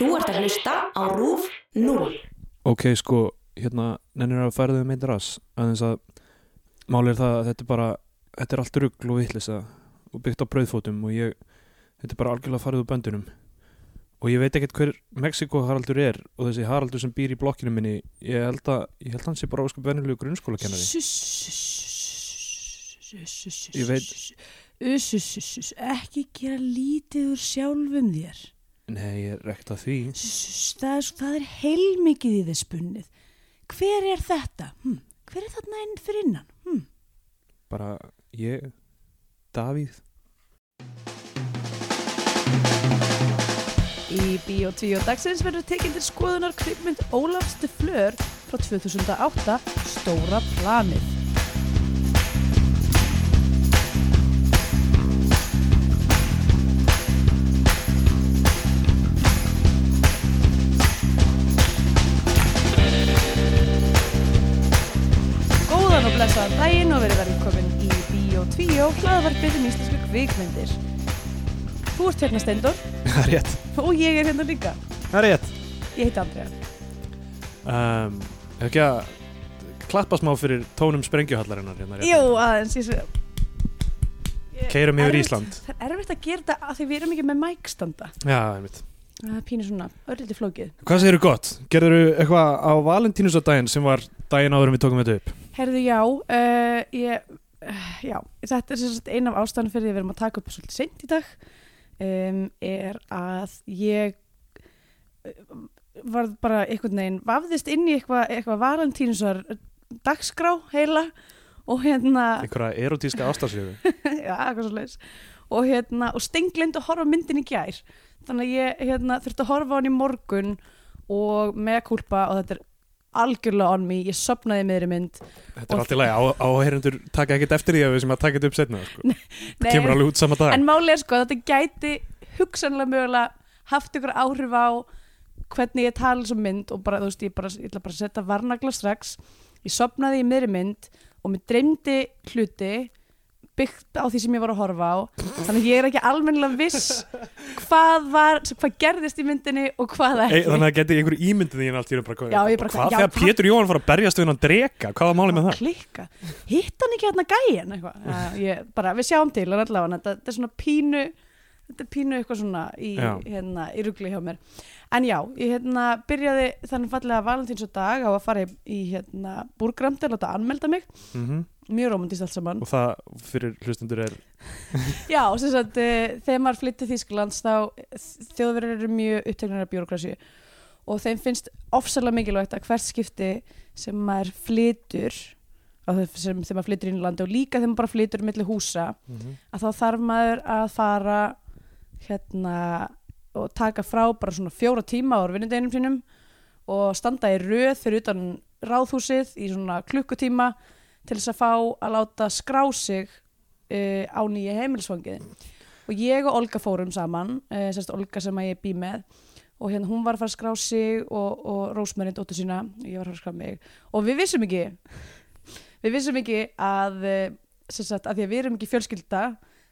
Þú ert að hlusta á RÚF 0. Ok, sko, hérna, nennir að færa þau með ras aðeins að máli er það að þetta er bara, þetta er allt rugl og vittlisa og byggt á brauðfótum og ég, þetta er bara algjörlega farið úr böndunum og ég veit ekkert hver Mexiko Haraldur er og þessi Haraldur sem býr í blokkinu minni, ég held að, ég held að hann sé bara óskup venjulegu grunnskólakennari. Ég veit- ekki gera lítið úr sjálfum þér Nei, ég er ekkert að því. Uss, það er, það er heilmikið í þess spunnið hver er þetta? Hm. hver er þarna inn fyrir innan? Hm. Bara, ég, Davíð. Í Bíó 2 dagsins verður tekinn til skoðunar kvikmynd Ólafs de Fleur frá 2008 Stóra planið Bíó 2 hlaðvarpið um íslenska kvikmyndir. Þú ert hérna Steindor Það er rétt. og ég er hérna líka. Það er rétt. Ég heiti Andrea. Um, Hefur ekki að klappa smá fyrir tónum sprengjuhallarinnar hérna rétt? Jú, aðeins ég svo... Keyrum yfir Erfitt- Ísland. Það er erfitt að gera þetta af því við erum ekki með mækstanda. Já, einmitt. Það er pínu svona, örlítið flókið. Hvað segirðu gott? Gerður eitthvað á Valentínusardaginn sem var daginn áður en við tókum þetta upp? Herðu, já, uh, ég, já, þetta er sem sagt ein af ástæðan fyrir að við erum að taka upp svolítið seint í dag um, er að ég uh, var bara einhvern veginn vafðist inn í eitthvað eitthva valentínusar dagskrá heila og hérna Einhverja erotíska ástarsjöfu? já, eitthvað svo leis og hérna, og stenglind að horfa myndin í gær þannig að ég hérna, þurfti að horfa á hann í morgun og með kulpa og þetta er algjörlega on me, ég sopnaði með þeirri mynd Þetta er Og- allt í lagi, á, áheyrendur taka ekkert eftir því að við sem að taka þetta upp setna sko. Nei, Kemur alveg út sama dag. En málið er sko þetta gæti hugsanlega mögulega haft ykkur áhrif á hvernig ég tala sem mynd og bara, þú veist, ég, bara, ég ætla bara að setja varnagla strax. Ég sopnaði í miðri mynd og mér dreymdi hluti byggt á því sem ég var að horfa á. Þannig ég er ekki almennilega viss hvað var, hvað gerðist í myndinni og hvað Ei, ekki. Þannig að geti einhver ímyndið því en allt í einu bara Já, ég bara- Hvað já, þegar Pétur Jóhann fara að berjast við hann að dreka? Hvað var málið með það? klikka, hitt hann ekki hérna gæin ég, bara við sjáum til en allavega, þetta, þetta er svona pínu þetta er pínu eitthvað svona í, hérna, í rugli hjá mér. En já, ég hérna, byrjaði þannig fallega valentíns og dag á að fara í, í hérna, búrgram til að láta anmelda mig. Mm mjög romantist allt saman. Og það fyrir hlustundur er já, sem sagt, uh, þegar maður flytti til Þýskalands þá þjóðverðir eru mjög uppteknar af bjórokrasi og þeim finnst ofsalega mikilvægt að hvert skipti sem maður flytur sem þegar maður flytur inn í landi og líka þegar maður bara flytur milli húsa að þá þarf maður að fara hérna og taka frá bara svona fjóra tíma á vinnudeginum sínum og standa í röð fyrir utan ráðhúsið í svona klukkutíma til þess að fá að láta skrá sig uh, á nýja heimilisfangið. Og ég og Olga fórum saman uh, sérst Olga sem að ég bý með. Og hérna hún var að fara að skrá sig og, og Rósmærin dóttur sína, ég var að fara að skrá mig. Og við vissum ekki við vissum ekki að eh, sagt, að því að við erum ekki fjölskylda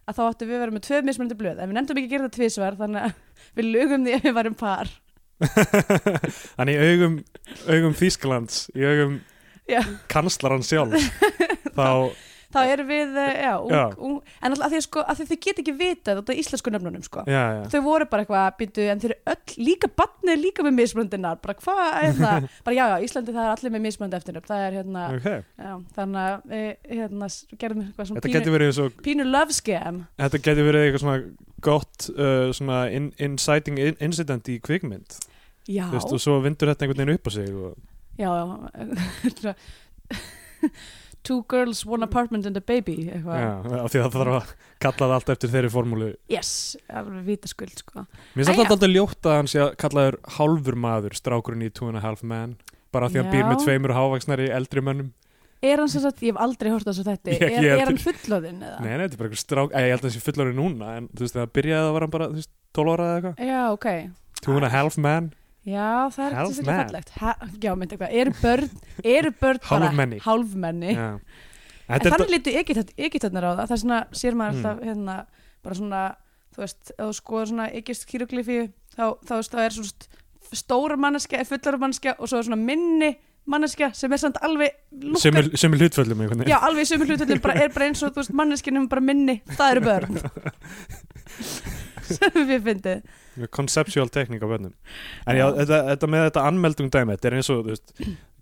að þá áttum við að vera með tvö mismunandi blöð. En við nefndum ekki að gera þetta tvisvar þannig að við lögum því að við varum par. Þannig augum, augum Þýskalands Í augum. Kanslaran sjálf. Þá, þá erum við, eh, já, ung, Já. Ung, en alltaf því, sko, því þau get ekki vitað af íslensku nöfnunum sko. þau voru bara eitthvað býtu en þau eru öll, líka barnið er líka með mismundinar, bara hvað er það? Bara já, já, Íslandi það er allir með mismundi eftir það er hérna, okay. já, þannig að við hérna, gerðum eitthvað svona Þetta pínu, og pínu love scam. Þetta getur verið eitthvað svona gott uh, svona in, inciting in, incident í kvikmynd. Já, veist, og svo vindur þetta einhvern veginn upp á sig og, já, já. Two girls, one apartment and a baby eitthvað, já, af því að það þarf að kalla það allt eftir þeirri formúlu. Yes, alveg vita skuld sko. Mér finnst alltaf ljótt að hann sé að kallaður hálfur maður strákurinn í Two and a Half Man bara af því að hann býr með tveimur hávaksnari eldri mönnum. Er hann sem sagt, ég hef aldrei hort þessu þetta Ég- er, ég er heldur- hann fullóðinn eða? Nei, nei, þetta er bara eitthvað strák Ég held að hann sé fullari núna en þú veist, þegar byrjaði að var hann bara, þú veist, 12 ára eða eitthvað. Já, ok. Two and a Half Man Já, það er ekki man. fallegt ha, Já, myndi eitthvað, eru börn eru börn bara Hálfmenni. hálfmenni. En þannig litu Egyptarnir á það Það er svona, sér maður Mm. alltaf hérna, bara svona, þú veist, ef þú skoður svona egypst kýruglyfi þá, þá, veist, er svona stóra manneskja, fullara manneskja og svo er svona minni manneskja sem er samt alveg lukkar, er hlutföllum veginn já, alveg í sömu hlutullin bara, er bara eins og þú veist, manneskjinn er bara minni það eru börn sem við fyndið conceptual tekník á börnum. En já, þetta, þetta með þetta anmeldung dæmi þetta er eins og, þú veist,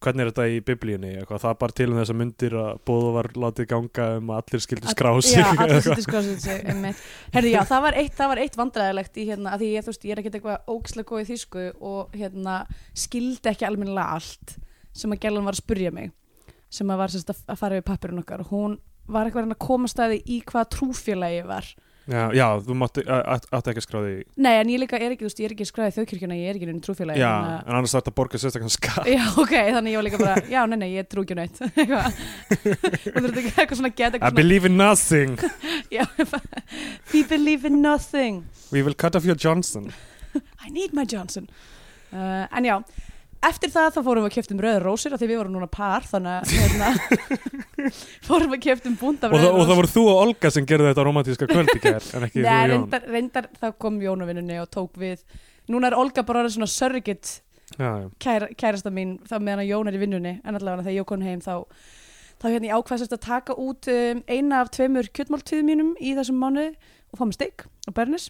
hvernig er þetta í biblíunni eitthvað, það bara til um þess að myndir að bóða var látið ganga um að allir skildi skrá sig. já, allir sig einmitt. Herri, já, það var eitt, eitt vandræðilegt í hérna, að því ég, þú veist, ég er ekkert eitthvað ógislega góð í þýsku og hérna skildi ekki almennilega allt sem að gælan var að spurja mig sem að var sérst að fara við pappirinn okkar. Hún var eitthvað að koma staði í hvað trúfélagi var já, já, þú mátti, átt átti ekki skráði Nei, en ég líka er ekki, þú veist, ég er ekki skræðið þjóðkirkjuna, ég er ekki einu trúfélagi já, að- en annars þarf þetta að borga sérstaklega skatt. Já, ok, þannig ég var líka bara, já, nei, nei, ég trú ekki neitt. Eitthvað. Þú þurft ekki eitthvað svona geta I believe in nothing. We believe in nothing. We will cut off your Johnson. I need my Johnson. Uh, En já, eftir það þá fórum við að keftum rauður rósir af því við vorum núna par þannig að hérna, fórum við að keftum búnda og, það- og það voru þú og Olga sem gerðu þetta romantíska kvöld í gær en ekki þú Nei, og Jón. reyndar, reyndar þá kom Jónavinnunni og tók við. Núna er Olga bara svona já. kæra, kærasta mín þá meðan Jón er í vinnunni en allavega þegar ég kom heim þá þá hérna ég ákvæðast að taka út um, eina af tveimur kjötmáltíðum mínum í þessum mánuði og fá með steik og bernis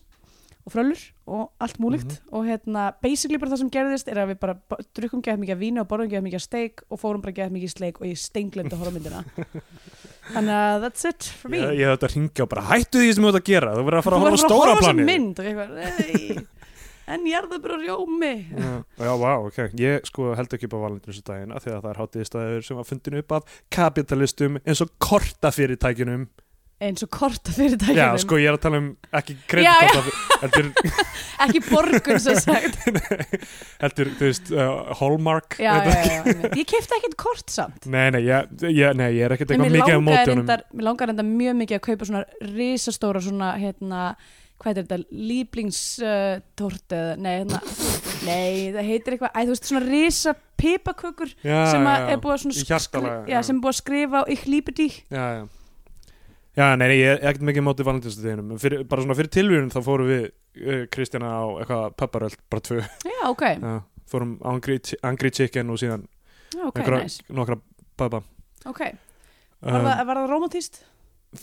og fröllur og allt múlíkt Mhm. og hérna basically bara það sem gerðist er að við bara drukkum gett mikið af vínu og borðum gett mikið steik og fórum bara gett mikið sleik og ég steinglendi að horfa myndina þannig að that's it for me ég, ég þetta ringja og bara hættu því sem þú ert að gera þú verður að fara að horfa á stóra planið og ég bara, en jarðabur og rjómi Já, já, vá, ok. Ég sko held ekki upp á valendurinsdaginn af því að það er hátíðistæður sem var fundin upp af kapitalistum eins og kortafyrirtækjunum. Eins og korta fyrirtækjum Já, sko ég er að tala um ekki kreditkorta, heldur, ekki borgun sem sagt. Heldur, þú veist, uh, Hallmark. já, já, já, já, ég kefti ekkert kort samt. Nei, nei, ég, ég, nei, ég er ekkert eitthvað mikið á reyndar, mér langaði reyndar mjög mikið að kaupa svona risastóra svona hérna, hvað er þetta, líblingstorti uh, nei, hérna nei, það heitir eitthvað, æ, þú veist, svona risa pipakökur sem já, er búið að svona Í já, sem er búið að skrifa á ykk lípiti Já, já. Já, nei, nei, ég er ekkert mikið á móti valendurinsdaginum. Bara svona fyrir tilvíðun þá fórum við uh, Kristjana á eitthvað pepparöld, bara tvö. já, ok, Já, fórum Angry, Angry Chicken og síðan já, ok, einhverja- nice nokkra pabba. ok, var, það, var það romantíst?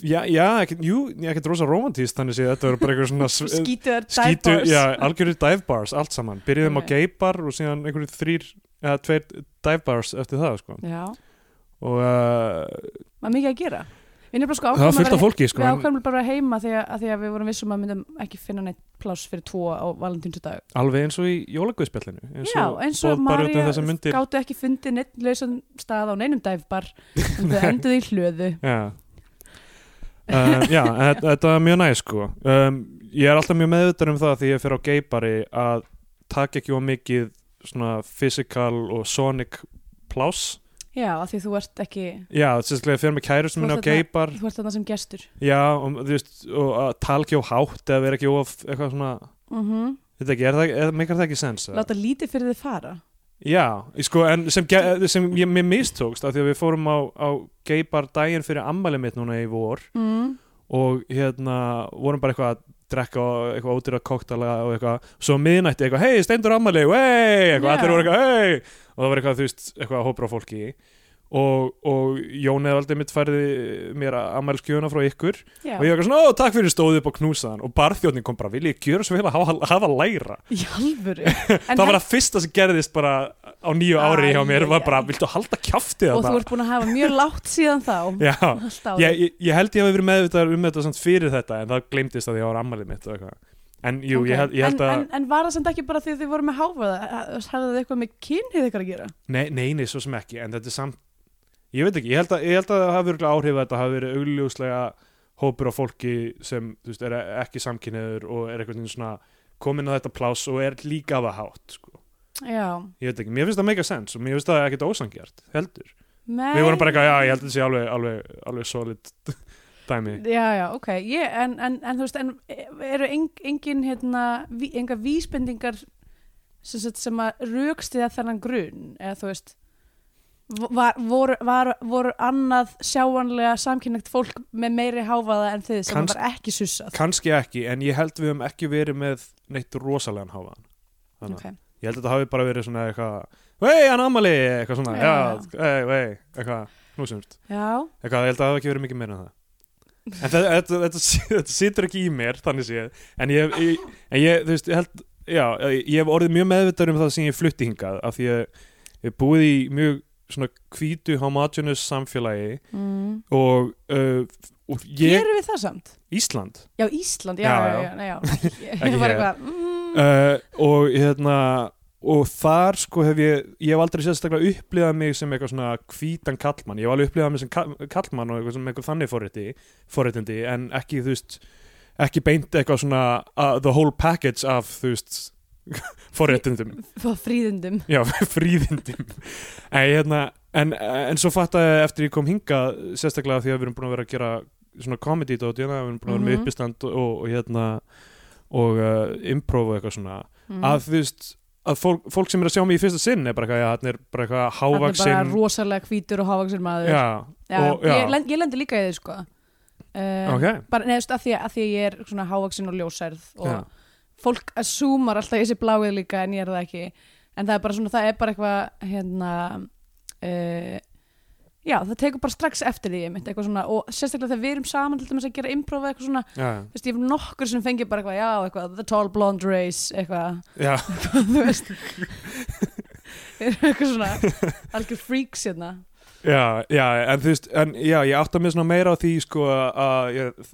Já, já, ekkert, jú, ekkert rosa romantíst þannig séð þetta verður bara eitthvað svona skítuðar skítu, dive bars já, algjörðu dive bars, allt saman byrjuðum Ok. á gay bar og síðan einhverju þrýr, eða tveir dive bars eftir það, sko já, og uh, var mikið að gera við nefnilega sko það var ákveðum að af fólki, sko Við bara að heima því að, að því að við vorum vissum að myndum ekki finna neitt pláss fyrir tvo á valentínsdag. alveg eins og í jólaguðspjallinu Já, eins og um Marja gáttu ekki fundið neitt lausan stað á neinum dæfbar en þau enduðu í hlöðu. Já Uh, já, þetta- er mjög næst sko um, ég er alltaf mjög meðvitað um það því ég fer á geybari að taka ekki of mikið svona physical og sonic pláss Já, af því þú ert ekki, Já, sérstaklega fyrir með kærustum Þú minni á geibar þú ert þarna sem gestur. Já, og, þú veist, og að tala ekki á hátt eða vera ekki of eitthvað svona Mm Þetta ekki, er það, er, meikar það ekki sens? Láta lítið fyrir þið fara. Já, sko, en sem, ge- sem ég, mér mistókst af því að við fórum á, á geibar daginn fyrir ammæli mitt núna í vor Mm. og hérna vorum bara eitthvað að drekka og eitthvað ódýra koktala og eitthvað, svo miðnætti eitthvað, hei, steindur ammæli, hei, eitthvað, Já. allir voru eitthvað, hei og það var eitthvað, þú veist, eitthvað hópur á fólki og, og Jón eða aldrei mitt færði mér ammælskjöfuna frá ykkur. Já, og ég var eitthvað svona, ó, takk fyrir stóðið upp og knúsaðan og barþjóðnin kom bara, vil ég gjöra svo vel að hafa, hafa læra. Það var að fyrsta sem gerðist bara á nýju ári hjá mér, var bara, viltu halda kjáftið og þú ert búin að hafa mjög látt síðan þá. Ég, ég, ég held ég hafi verið meðvitað um þetta samt fyrir þetta en það glemdist að ég var ammælið mitt og eitthvað. En jú, Ok. ég, held, ég held en, að en, en var það samt ekki bara því að þið voru með háfaða hafði það eitthvað með kynhið ykkar að gera? Nei, nei, nei, svo sem ekki en þetta er samt, ég veit ekki ég held að, ég held að það hafi verið áhrif að þetta hafi verið augljóslega hópur af fólki sem, veist, er ekki samkynniður og er eitthvað svona komin á þetta pláss og er líka af að hátt sko. já, ég veit ekki, mér finnst það mega sens og mér finnst það ekkert ósangjart, heldur. Nei. við vorum bara eitthvað, já, ég held að þetta sé alveg, alveg, alveg solid dæmi. Já, já, ok. Ég, en, en, en þú veist, en eru en, engin hérna, enga vísbendingar sem, sem að rökstiða þennan grunn eða þú veist var, voru, var, voru annað sjáanlega samkynnegt fólk með meiri háfaða en þið sem Kanns- var ekki sussað? Kannski ekki, en ég held við höfum ekki verið með neitt rosalegan háfaðan þannig ok, ég held að þetta hafi bara verið svona eitthvað vei, hann ammali, eitthvað svona já, Já. vei, vei, eitthvað núsumst, Já, eitthvað, ég held að það hafi ekki verið mikið meira en það. En þetta, þetta, þetta, þetta situr ekki í mér, þannig séð. En ég, ég, en ég þú veist, ég held já, ég hef orðið mjög meðvitað um það sem ég flutti hingað, af því að ég hef búið í mjög svona hvítu homogenous samfélagi mm. og, uh, og ég, gerum við það samt? Ísland Já, Ísland, já, Já, já, já. já. Ég var eitthvað mm, uh, og hérna og þar sko hef ég ég hef aldrei sérstaklega upplifað mig sem eitthvað svona hvítan kallmann, ég hef alveg upplifað mig sem ka- kallmann og eitthvað sem eitthvað þannig forrétti forréttindi, en ekki þú veist ekki beint eitthvað svona uh, the whole package af þú veist forréttindum, Fá fríðundum já, fríðindum. En hérna en, en svo fattaði eftir ég kom hingað sérstaklega því að við erum búin að vera að gera svona comedy dót, hérna, við erum búin að vera með Mhm. uppistand og, og hérna og uh, improv og eitthvað svona. Mm. að þú veist að fólk, fólk sem er að sjá mig í fyrsta sinn er bara eitthvað, já, hann er bara eitthvað Hann er bara hávaksinn rosalega hvítur og hávaksin maður. Já, Já, og, já. Ég, ég lendi líka í því sko. Um, ok bara neðust að því að, því að ég er svona hávaksin og ljósærð og fólk assúmar alltaf í þessi bláið líka en ég er það ekki. En það er bara svona, það er bara eitthvað hérna uh, já, það tekur bara strax eftir því eitthvað svona, og sérstaklega þegar við erum saman til dæmis að gera improv eitthvað svona já, þú veist, ég hef nokkur sem fengið bara eitthvað, já, eitthvað the tall blonde race, eitthvað. Já, þú veist. Eitthvað svona algjör freaks hérna. Já, já en þú veist, en já, ég átta mig svona meira á því sko að ég,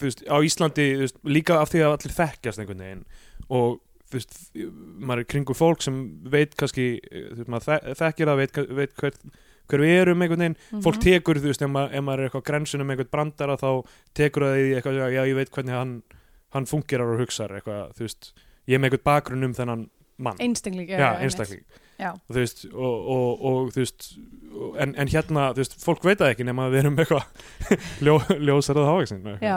veist, á Íslandi, veist, líka af því að allir þekkjast einhvern veginn og veist, maður er kringu fólk sem veit kannski, þe- þekkir það, veit, veit hver, hver við erum einhvern veginn, fólk Mhm. tekur, þú veist, ef maður, ef maður er eitthvað grensunum einhvern brandara þá tekur það í eitthvað, já, já, ég veit hvernig hann hann fungerar og hugsar eitthvað, þú veist, ég er með einhvern bakgrunn um þennan mann, einstakling já, einmitt. einstakling já, og þú veist, og, og, og þú veist en, en hérna, þú veist, fólk veit það ekki nema að við erum eitthvað ljó, ljósarað hávaksin já,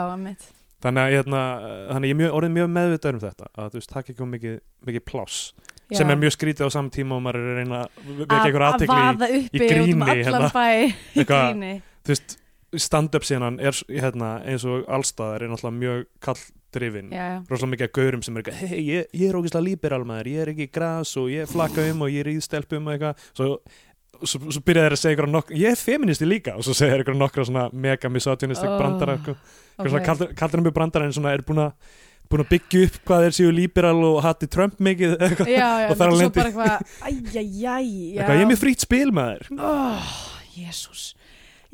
þannig að hérna, þannig að ég er mjög, orðið mjög meðvitað um þetta, að þú veist, takk ekki um mikið, mikið pláss, sem er mjög skrítið á saman tíma og maður er að reyna að vekja einhver að aðtekli í, vaða uppi í gríni, um hérna. í Eitthvað- gríni. þú veist, stand-up síðan er hérna, eins og allstaðar er náttúrulega mjög kalldrifin. Rosalega mikið gaurum sem er eitthvað hei, ég, ég er ógeðslega líberal maður, ég er ekki í gras og ég flakka um og ég er í stelpum og eitthvað. Svo, svo, svo byrja þeir að segja ykkur nokk ég er feministi líka. Og svo segja þeir ykkur nokkra svona mega misogynistic Oh, brandara eitthvað ok. svona kallar, kallar um brandara en svona er búin að búin að byggja upp hvað þeir séu líberal og hatti Trump mikið eitthvað, já, já, Og svo leiðandi- bara eitthvað æjæjæj, eitthvað ég er með frýtt spil maður. Oh, jésús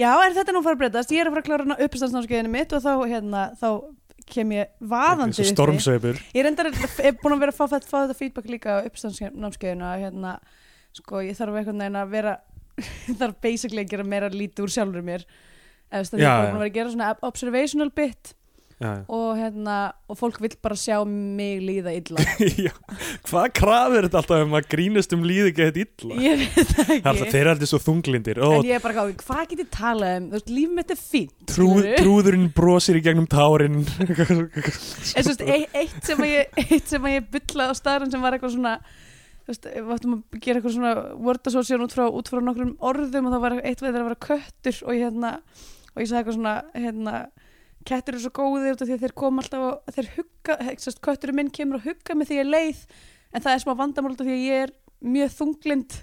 já, er þetta nú að fara að breytast? Ég er að fara að klára uppistandsnámskeiðinu mitt og þá, hérna, þá kem ég vaðandi uppi. stormsveipur. Ég reyndar er búin að vera að fá, fá þetta feedback líka á uppistandsnámskeiðinu að hérna, sko, ég þarf einhvern veginn að vera þarf basically að gera meira lítið úr sjálfur mér. Eða þú veist, ég er búin að vera að gera svona observational bit og hérna, og fólk vill bara sjá mig líða illa. Já. hvað kraf er þetta alltaf um að grínast um líði gett illa? Ég veit ekki alltaf, þeir eru alltaf svo þunglindir. Ó, en ég er bara gáði, hvað get ég talað um? Þú veist, líf mitt er fínt trú, trúðurinn brosir í gegnum tárin. En svo veist, eitt, eitt sem að ég eitt sem að ég byllaði á staðurinn sem var eitthvað svona þú veist, við áttum að gera eitthvað svona word association út frá, út frá nokkrum orðum og það var eitt veið að vera köttur og ég hérna, og ég sagði eitthvað svona hérna, kettur eru svo góðir út af því að þeir koma alltaf og þeir hugga, sest, kötturinn minn kemur og hugga mig því ég er leið en það er smá vandamál því að ég er mjög þunglind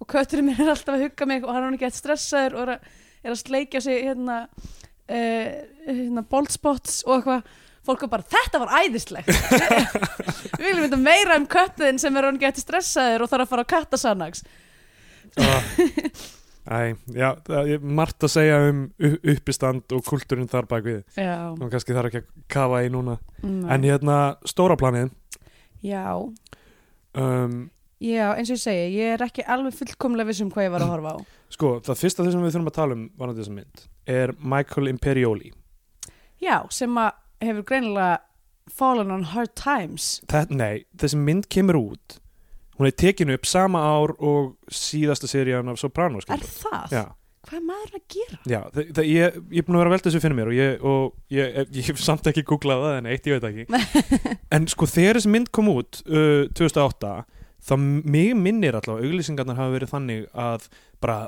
og kötturinn minn er alltaf að hugga mig og hann er ekki að stressaður og er að, er að sleikja sig hérna, uh, hérna boltspots og eitthvað. Fólk var bara, þetta var æðislegt. Við viljum þetta meira um köttin sem er hann getið stressaður og þarf að fara á kattasanags Æ, já, það er margt að segja um uppistand og kultúrin þar bak við. Já, og kannski þarf ekki að kafa í núna. Mm, en hérna, stóra planið? Já. Um, já, eins og ég segi, ég er ekki alveg fullkomlega viss um hvað ég var að horfa á. Sko, það fyrsta þess sem við þurfum að tala um varandi þessa mynd er Michael Imperioli. Já, sem að hefur greinilega fallen on hard times. Það, nei, þessi mynd kemur út hún er tekinu upp sama ár og síðasta serían af Sopranos er það? já, hvað er maður að gera? já það, það, ég, ég er búin að vera að velta þessu fyrir mér og ég, og ég, ég, hef samt ekki googlað það en eitt ég veit ekki en sko þegar þessi mynd kom út uh, 2008 þá mig minnir allavega auglýsingarnar hafa verið þannig að bara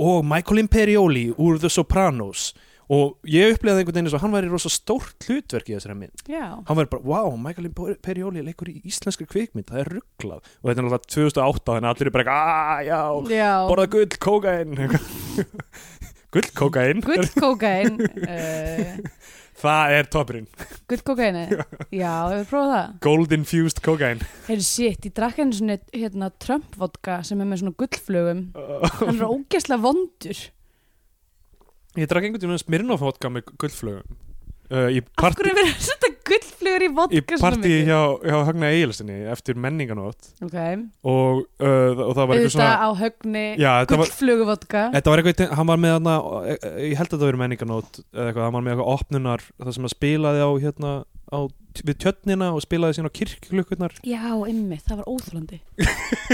og Michael Imperioli úr The Sopranos og ég upplýði einhvern veginn eins og hann væri rosa stórt hlutverk í þessari mynd. Já, hann væri bara, wow, Michael Imperioli leikur í íslenskri kvikmynd, það er rugglað og þetta er náttúrulega 2008 þannig að allir er bara aaa, já, já. borða gull, kókain gull, kókain gullkókain uh, það er toppurinn, gullkókaini já, hefur prófað það? Gold infused kókain heyrðu shit, ég drakk henni svona hérna, Trump-vodka sem er með svona gullflugum hann er ógeðslega vondur ég drakk einhvern veginn Smirnoff vodka með gullflögum uh, af hverju verður þetta gullflugur í í vodka svona partí mikið? hjá, hjá Högna Egilstinni eftir menninganót ok, og, uh, og það var eitthvað auðvitað svona á högni var, gullflugu vodka. Þetta var eitthvað, hann var með hana, ég held að það verið menninganót eitthvað, hann var með eitthvað opnunar það sem að spilaði á hérna á, við tjötnina og spilaði síðan á kirkklukkurnar já, ymmi, það var óþrandi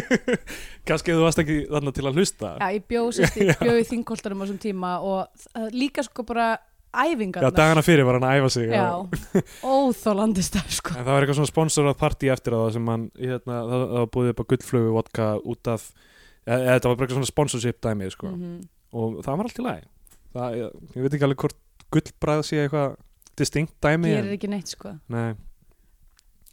kannski þú varst ekki þarna til að hlusta. Já, ég bjóð sérst, ég bjóð í þingkoltarum á þessum tíma og uh, líka sko bara já, æfingarnar dagana fyrir var hann að æfa sig já, óþólandi stað sko. En það var eitthvað svona sponsorað partí eftir það sem hann, hérna, það, það var búið upp á gullflögu vodka út af eða, eða þetta var bara eitthvað svona sponsorship dæmi sko. Mhm. og það var allt í lagi. Það, ég, ég veit ekki alveg hvort gullbræð sé eitthvað distinkt dæmi gerir en, ekki neitt sko. Nei,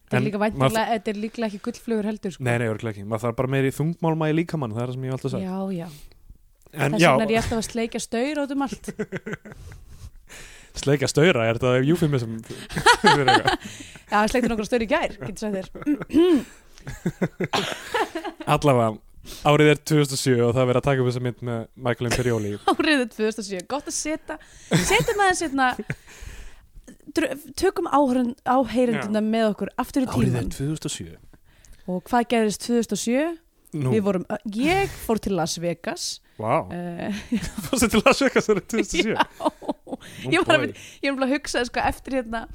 þetta er er líklega ekki gullflugur heldur sko. Nei, nei, örgulega ekki. Maður þarf bara meiri þungmálma í líkamann það er það sem ég alltaf sagt. Já, já, en þess já, vegna er ég alltaf að sleikja staur át um allt sleika staura er þetta eufemism? Já, sleikti nokkra staur í gær, getur sagt þér. Allavega árið er 2007 og það er verið að taka upp þessa mynd með Michael Imperioli. Áriðið 2007, gott að setja setja maður setna tökum áheyrenduna með okkur aftur í árið er tíman 2007 og hvað gerðist 2007? Nú, Við vorum, ég fór til Las Vegas. Wow, uh, fórstu til Las Vegas árið 2007 já, ég var að að hugsa sko, eftir hérna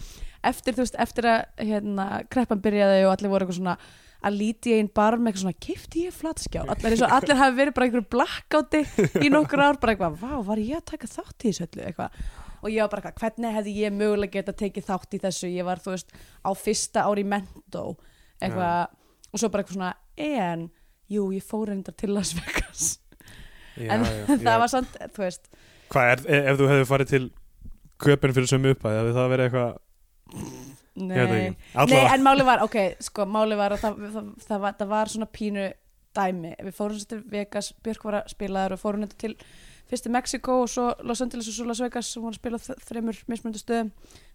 eftir, veist, eftir að hérna, kreppan byrjaði og allir voru eitthvað svona að líti einn bar með eitthvað svona kifti ég flatskjá? Allir, allir hafi verið bara einhverju blackouti í nokkur ár, bara eitthvað, vá, var ég að taka þátt í þessu öllu, eitthvað. Og ég var bara eitthvað, hvernig hefði ég mögulega geta tekið þátt í þessu, ég var, þú veist, á fyrsta ári mentó, eitthvað. Og svo bara eitthvað svona, en jú, ég fór reyndar til Las Vegas. Já, en já, það já. var samt, þú veist Hvað er, ef ef þú hefði farið til köpinn fyrir sömu uppæði, hefði það verið eitthvað nei, Nei, en máli var, ok, sko, máli var að það, það, það, var, það var svona pínu dæmi, við fórum svo til Vegas Björk var að spila þar og fórum þetta til fyrst til Mexiko og svo Los Angeles og svo Las Vegas sem var að spila á þ- þremur mismunandi stöðum,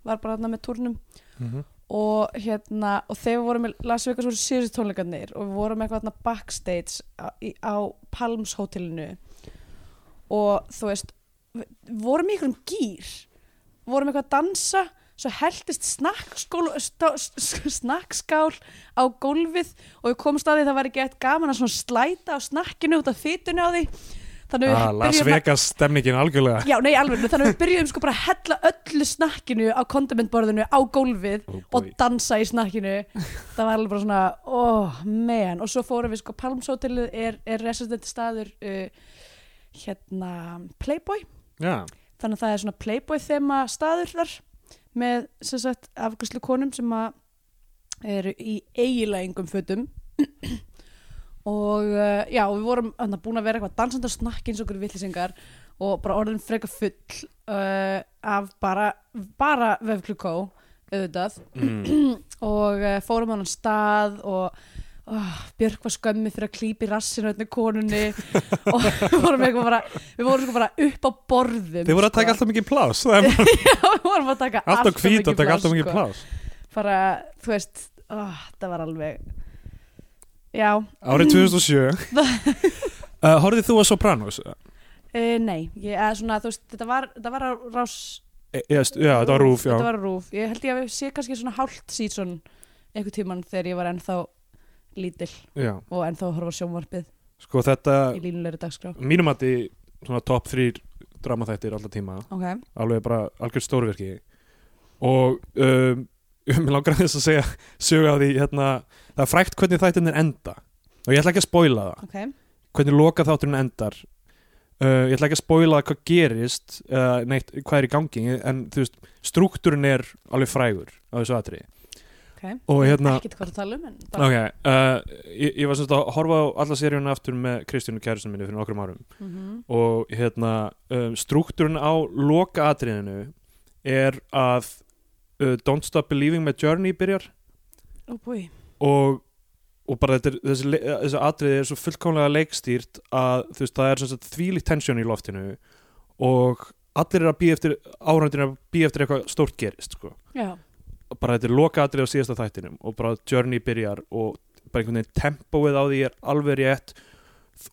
var bara þarna með turnum Mhm. og hérna og þegar við vorum í Las Vegas voru síðustu tónleikarnir og við vorum eitthvað þarna backstage á, í, á Palms hótelinu. Og þú veist vorum í einhverjum gýr vorum eitthvað að dansa svo heldist snakkskál á gólfið og við komumst að því það var ekki eitt gaman að slæta á snakkinu út af fytunni á því. Ah, Las Vegas stemningin algjörlega. Já, nei, alveg, þannig að við byrjuðum sko bara að hella öllu snakkinu á kondimentborðinu á gólfið oh, og dansa í snakkinu. Það var alveg bara svona, oh man. Og svo fórum við sko, Palms Hotelið er, er resident staður uh, hérna Playboy Já, þannig að það er svona Playboy þema staður þar með sem sagt afgjörslu konum sem að eru í eigilægingum fötum. Og uh, já, við vorum þarna búin að vera eitthvað dansandi á snakki eins og okkur villisingar og bara orðin frekar full uh, af bara, bara vefklukó auðvitað. Mm. og uh, fórum á hann stað og oh, Björk var skömmi fyrir að klípa í rassinu öllni konunni og við vorum eitthvað bara við vorum sko bara upp á borðum Þið voru að taka sko. alltaf mikið plás Já, við vorum að taka alltaf að taka pláss, alltaf mikið sko. plás bara, þú veist oh, það var alveg já, Árið 2007 uh, Horfðið þú að Sopranos? uh, nei ég, eða svona, þú veist, þetta var, þetta var á rás E, já, st- já, þetta var rúf, já þetta var rúf, ég held ég að við sé kannski svona hálft síðan einhver tíman þegar ég var ennþá lítill Já, og ennþá horfa sjónvarpið sko þetta í línulegri dagskrá. mínum að svona top 3 dramaþættir alltaf tíma. Ok, alveg bara algjör stórverki og um, mér langar aðeins að segja sögu á því hérna, það er frækt hvernig þættin er enda. Og ég ætla ekki að spoila það. Ok. Hvernig loka þátturinn endar. Uh, ég ætla ekki að spoila hvað gerist uh, neitt, hvað er í gangi en þú veist, struktúrin er alveg frægur á þessu atriði ok. Og hérna um en bara, ok, uh, ég, ég var semst að horfa á alla seríuna aftur með Kristjánu kæristinu minni fyrir nokkrum árum. Mhm. og hérna um, struktúrun á loka atriðinu er að uh, Don't Stop Believing með Journey byrjar. Búi. Og, og bara þetta þessi, þessi atriði er svo fullkomlega leikstýrt að veist, það er þvílíkt tensjón í loftinu og allir er að býja eftir áhrændin er að býja eftir eitthvað stórt gerist sko. já, bara þetta er loka atriði á síðasta þættinum og bara Journey byrjar og bara einhvern veginn tempóið á því er alveg rétt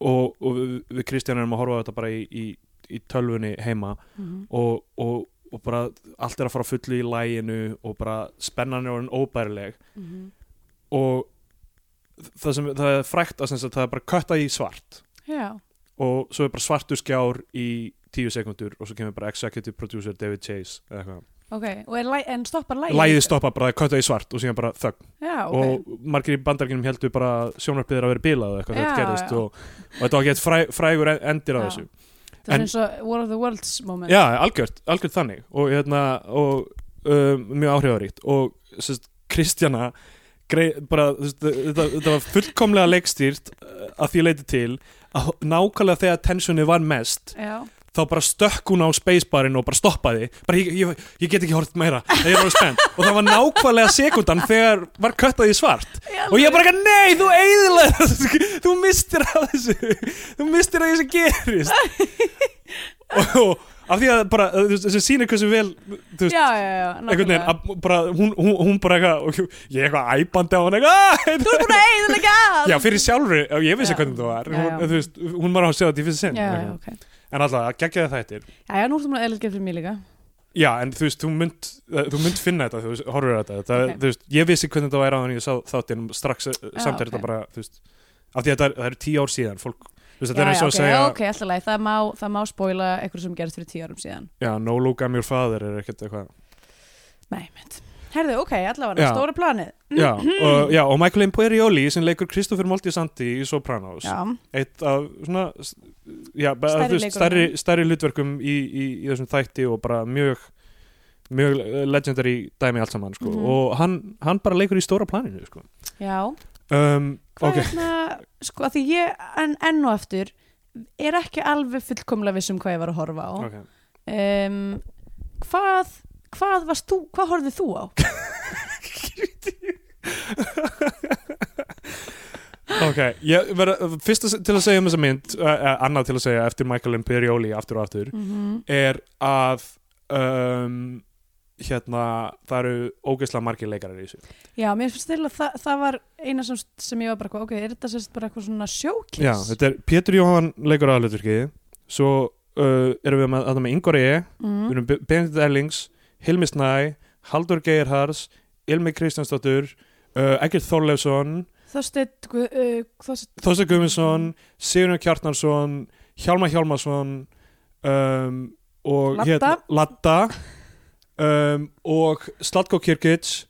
og, og við, Kristján erum að horfa á þetta bara í, í, í tölvunni heima Mhm. og, og, og bara allt er að fara fullu í læginu og bara spennan er orðin óbærileg Mhm. og það sem það er frækt að það er bara kötta í svart já, og svo er bara svartur skjár í tíu sekundur og svo kemur bara executive producer David Chase eða eitthvað ok og er, læ- en stoppar lægið lægið líka? stoppa bara, það kötta í svart og síðan bara þögn. Já, ok. Og margir í bandarkinum heldur bara sjónarbyður að vera bilað eða eitthvað Já, þetta gerðist já. og, og þetta var gett fræ, frægur en- endir Já. þessu. Það er en- eins og War of the Worlds moment. Já, algjört, algjört þannig. Og, hérna, og um, mjög áhrifaríkt og sérst, Kristjana grei, bara, veist, þetta, þetta var fullkomlega leikstýrt uh, að því leiti til að nákvæmlega þegar tensioni var mest já, þá bara stökk hún á spacebarinn og bara stoppaði. Bara ég, ég, ég get ekki hort meira. Og það var nákvæmlega sekundan þegar var köttað í svart. Og ég bara, ekki, nei, þú eiðilega þú mistir að þessu. Þú mistir að þessu gerist. Og, og af því að bara, þú þessi sýnir hversu vel þú veist, einhvern veginn, að, bara, hún, hún, hún bara eitthvað ég eitthvað æpandi á hann eitthvað þú er búin að eiginlega já, fyrir sjálfur, ég vissi hvernig það var. Já, hún, já. þú veist, hún var að sjá þetta í fyrst sinn já, ok en alltaf, að gegja þættir. Já, já, nú ertu búin að eiginlega fyrir mig líka. Já, en þú veist, þú mynd, uh, þú mynd finna þetta, þú veist, horfur á þetta, þetta Ok. þú veist, ég vissi hvernig þetta væri á þannig ég sá þáttinn strax uh, samt er ok. þetta bara, þú veist, af því að það er, það er tíu ár síðan, fólk, veist, þetta já, er eins já, og ok, segja, ok, alltaf leið það má, það má spóila eitthvað sem gerist fyrir tíu árum síðan. Já, no look I'm your father er ekkert eitthvað, nei, mynd herðu, ok, allavega, stóra planið. Já, og, já, og Michael Imperioli sem leikur Kristoffer Moltisanti í Sopranos, já, eitt af svona, já, bara, Stærri þú veist, stærri, stærri hlutverkum í, í, í þessum þætti og bara mjög, mjög legendary dæmi allt saman, sko, Mhm. og hann, hann bara leikur í stóra planinu, sko. já. Um, hvað ok, er hérna, sko, að því ég en, enn og aftur er ekki alveg fullkomlega viss um hvað ég var að horfa á. Ok. um, hvað hvað varst þú, hvað horfðið þú á? Ok, ég verða, fyrst til að segja um þessa mynd, uh, annað til að segja eftir Michael Imperioli aftur og aftur, Mm er að um, hérna, það eru ógeðslega margir leikarar í þessu. Já, mér finnst til að það, það var eina sem, sem ég var bara, ok, er þetta sérst bara eitthvað svona showcase? Já, þetta er Pétur Jóhann leikur aðalutverkið, svo uh, erum við með, með Ingvar E, við mm. erum Be- Benedikt Erlings, Hilmi Snæ, Haldur Geirhars, Ilmi Kristjánsdóttur, uh, Egil Þorleifsson, Þorsteinn Gu- uh, Þorstein Guðmundsson, Sigurður Kjartnarsson Hjálmar Hjálmarsson um, og hérna, Ladda um, og Slatko Kirkic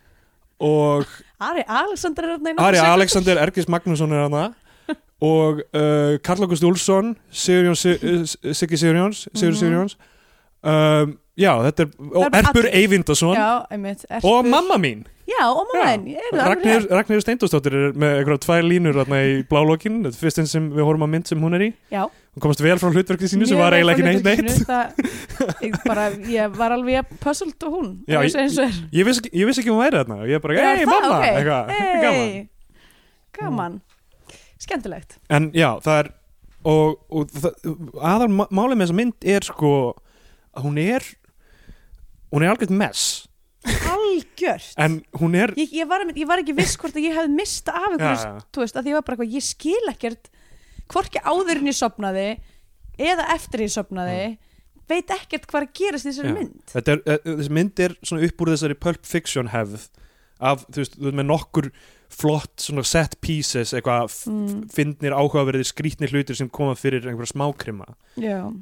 og Ari Alexander er þarna í Ari Alexander Ergis Magnússon er hana og uh, Karl August Úlfsson Sigurjón Siggi Sigurjóns Sigur Mhm. Sigurjóns um, já, þetta er Erpur. Eyvindason og mamma mín. Já, og mamma ég alveg Ragnhildur Steindósdóttir er með eitthvað tvær línur þarna í blálókin, þetta er fyrst einn sem við horfum að mynd sem hún er í. Já, hún komast vel frá hlutverkið sínu sem Mjög var vel eiginlega ekki neitt. það, ég, bara, ég var alveg puzzled og hún Já, ég vissi, ekki- ég vissi ekki hún væri þarna. Ég er bara, hei mamma! Ok. eitthvað, gaman Hey, gaman. Skemmtilegt. En já, það er og, og það, aðal málið með þessa mynd er sko að hún er hún er algjört mess. Algjört? En hún er ég, ég, var, ég var ekki viss hvort að ég hefði mista af já, ykkur, já, þú veist, að ég var bara eitthvað, ég skil ekkert hvorki áður en ég sopnaði eða eftir ég sopnaði veit ekkert hvað að gerast í þessari mynd. Er, eh, þessi mynd er svona upp úr þessari Pulp Fiction hefð af, þú veist, þú veist með nokkur flott svona set pieces eitthvað Mm. fyndnir áhugaverðir skrítnir hlutir sem koma fyrir einhverja smákrima.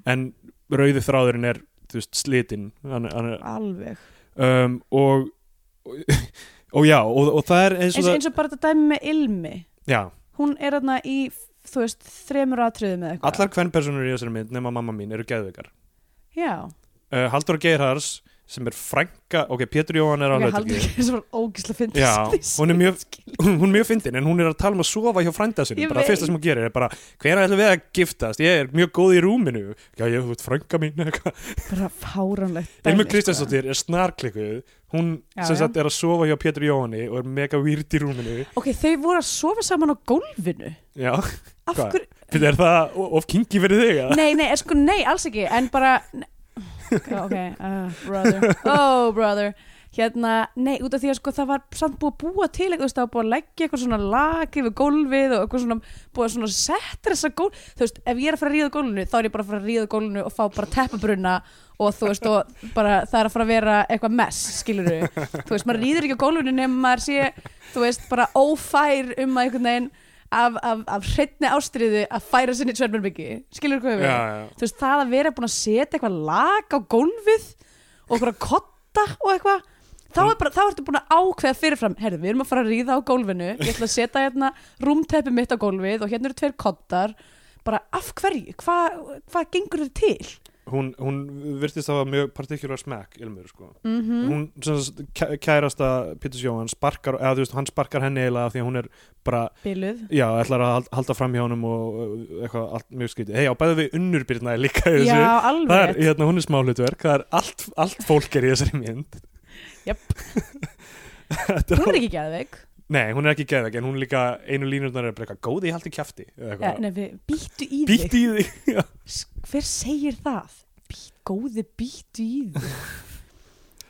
En rauði þráðurinn er þú veist, slitinn. Alveg. Um, og, og og já, og, og það er eins og eins, það eins og bara þetta dæmi með Ilmi. Já, hún er þarna í, þú veist, þremur atriðum eða eitthvað. Allar hvern personur í þessari mynd nema mamma mín eru geðveikar. Já, uh, Haldur Geirhars sem er frænka, ok, Pétur Jóhann er á Ég okay, haldi ekki sem var ógislega fyndið Já, hún er mjög- hún er mjög fyndin en hún er að tala um að sofa hjá frænda sinni. Bara fyrsta sem hún gerir er bara hvenær ætlum við að giftast, ég er mjög góð í rúminu. Já, ég þú ert frænka mín bara fáránlegt Ilmur dæmi, Kristjánsdóttir er snarklikkuð. Hún Já, sem sagt er að sofa hjá Pétur Jóhanni og er mega weird í rúminu. Sko. ok, þau voru að sofa saman á gólfinu? Já, Hvað? Fyrir, er það of kinky fyrir þig? nei, nei, sko, nei, alls ekki en bara ok, uh, brother. Oh, brother. Hérna, nei, út af því að sko það var samt búið að búa til eitthvað, þú það var búið að leggja eitthvað svona lag yfir gólfið og eitthvað svona búið að svona setja þessa gólf þú veist, ef ég er að fara að ríða á gólfinu þá er ég bara að fara að ríða á gólfinu og fá bara teppabruna og þú veist, og bara það er að fara að vera eitthvað mess, skilur þú veist, maður ríður ekki á gólfinu nema maður sé, þú veist, bara ófær um að einhvern veginn af, af, af hreitni ástriðu að færa sinni svörmjörbyggi, skilur hvað við já, já. þú veist, það að vera búin að setja eitthvað lag á gólfið og eitthvað kotta og eitthvað þá er bara, þá ertu búin að ákveða fyrirfram herðu, við erum að fara að ríða á gólfinu ég ætla að setja hérna rúmteppi mitt á gólfið og hérna eru tveir kottar bara af hverju, hvað hva gengur þér til? Hún, hún virtist að hafa mjög partikular smekk Ilmur sko. Mm hún sem kærasta Pétur Jóhann sparkar, eða þú veist, hann sparkar henni eiginlega því að hún er bara, Biluð. Já, ætlar að hal- halda fram hjá honum og uh, eitthvað allt mjög skrítið. Hei, á bæðu við unnurbyrna líka í þessu. Já, það er, hérna, hún er smá hlutverk það er allt, allt fólk er í þessari mynd. Jöp. Þetta Hún er ekki geðveik. Nei, hún er ekki geðveg en hún er líka, einu línurnar er bara eitthvað góði í haldi eða ja, við, Býttu í Bítt í því já. Hver segir það? Být, góði býttu í þig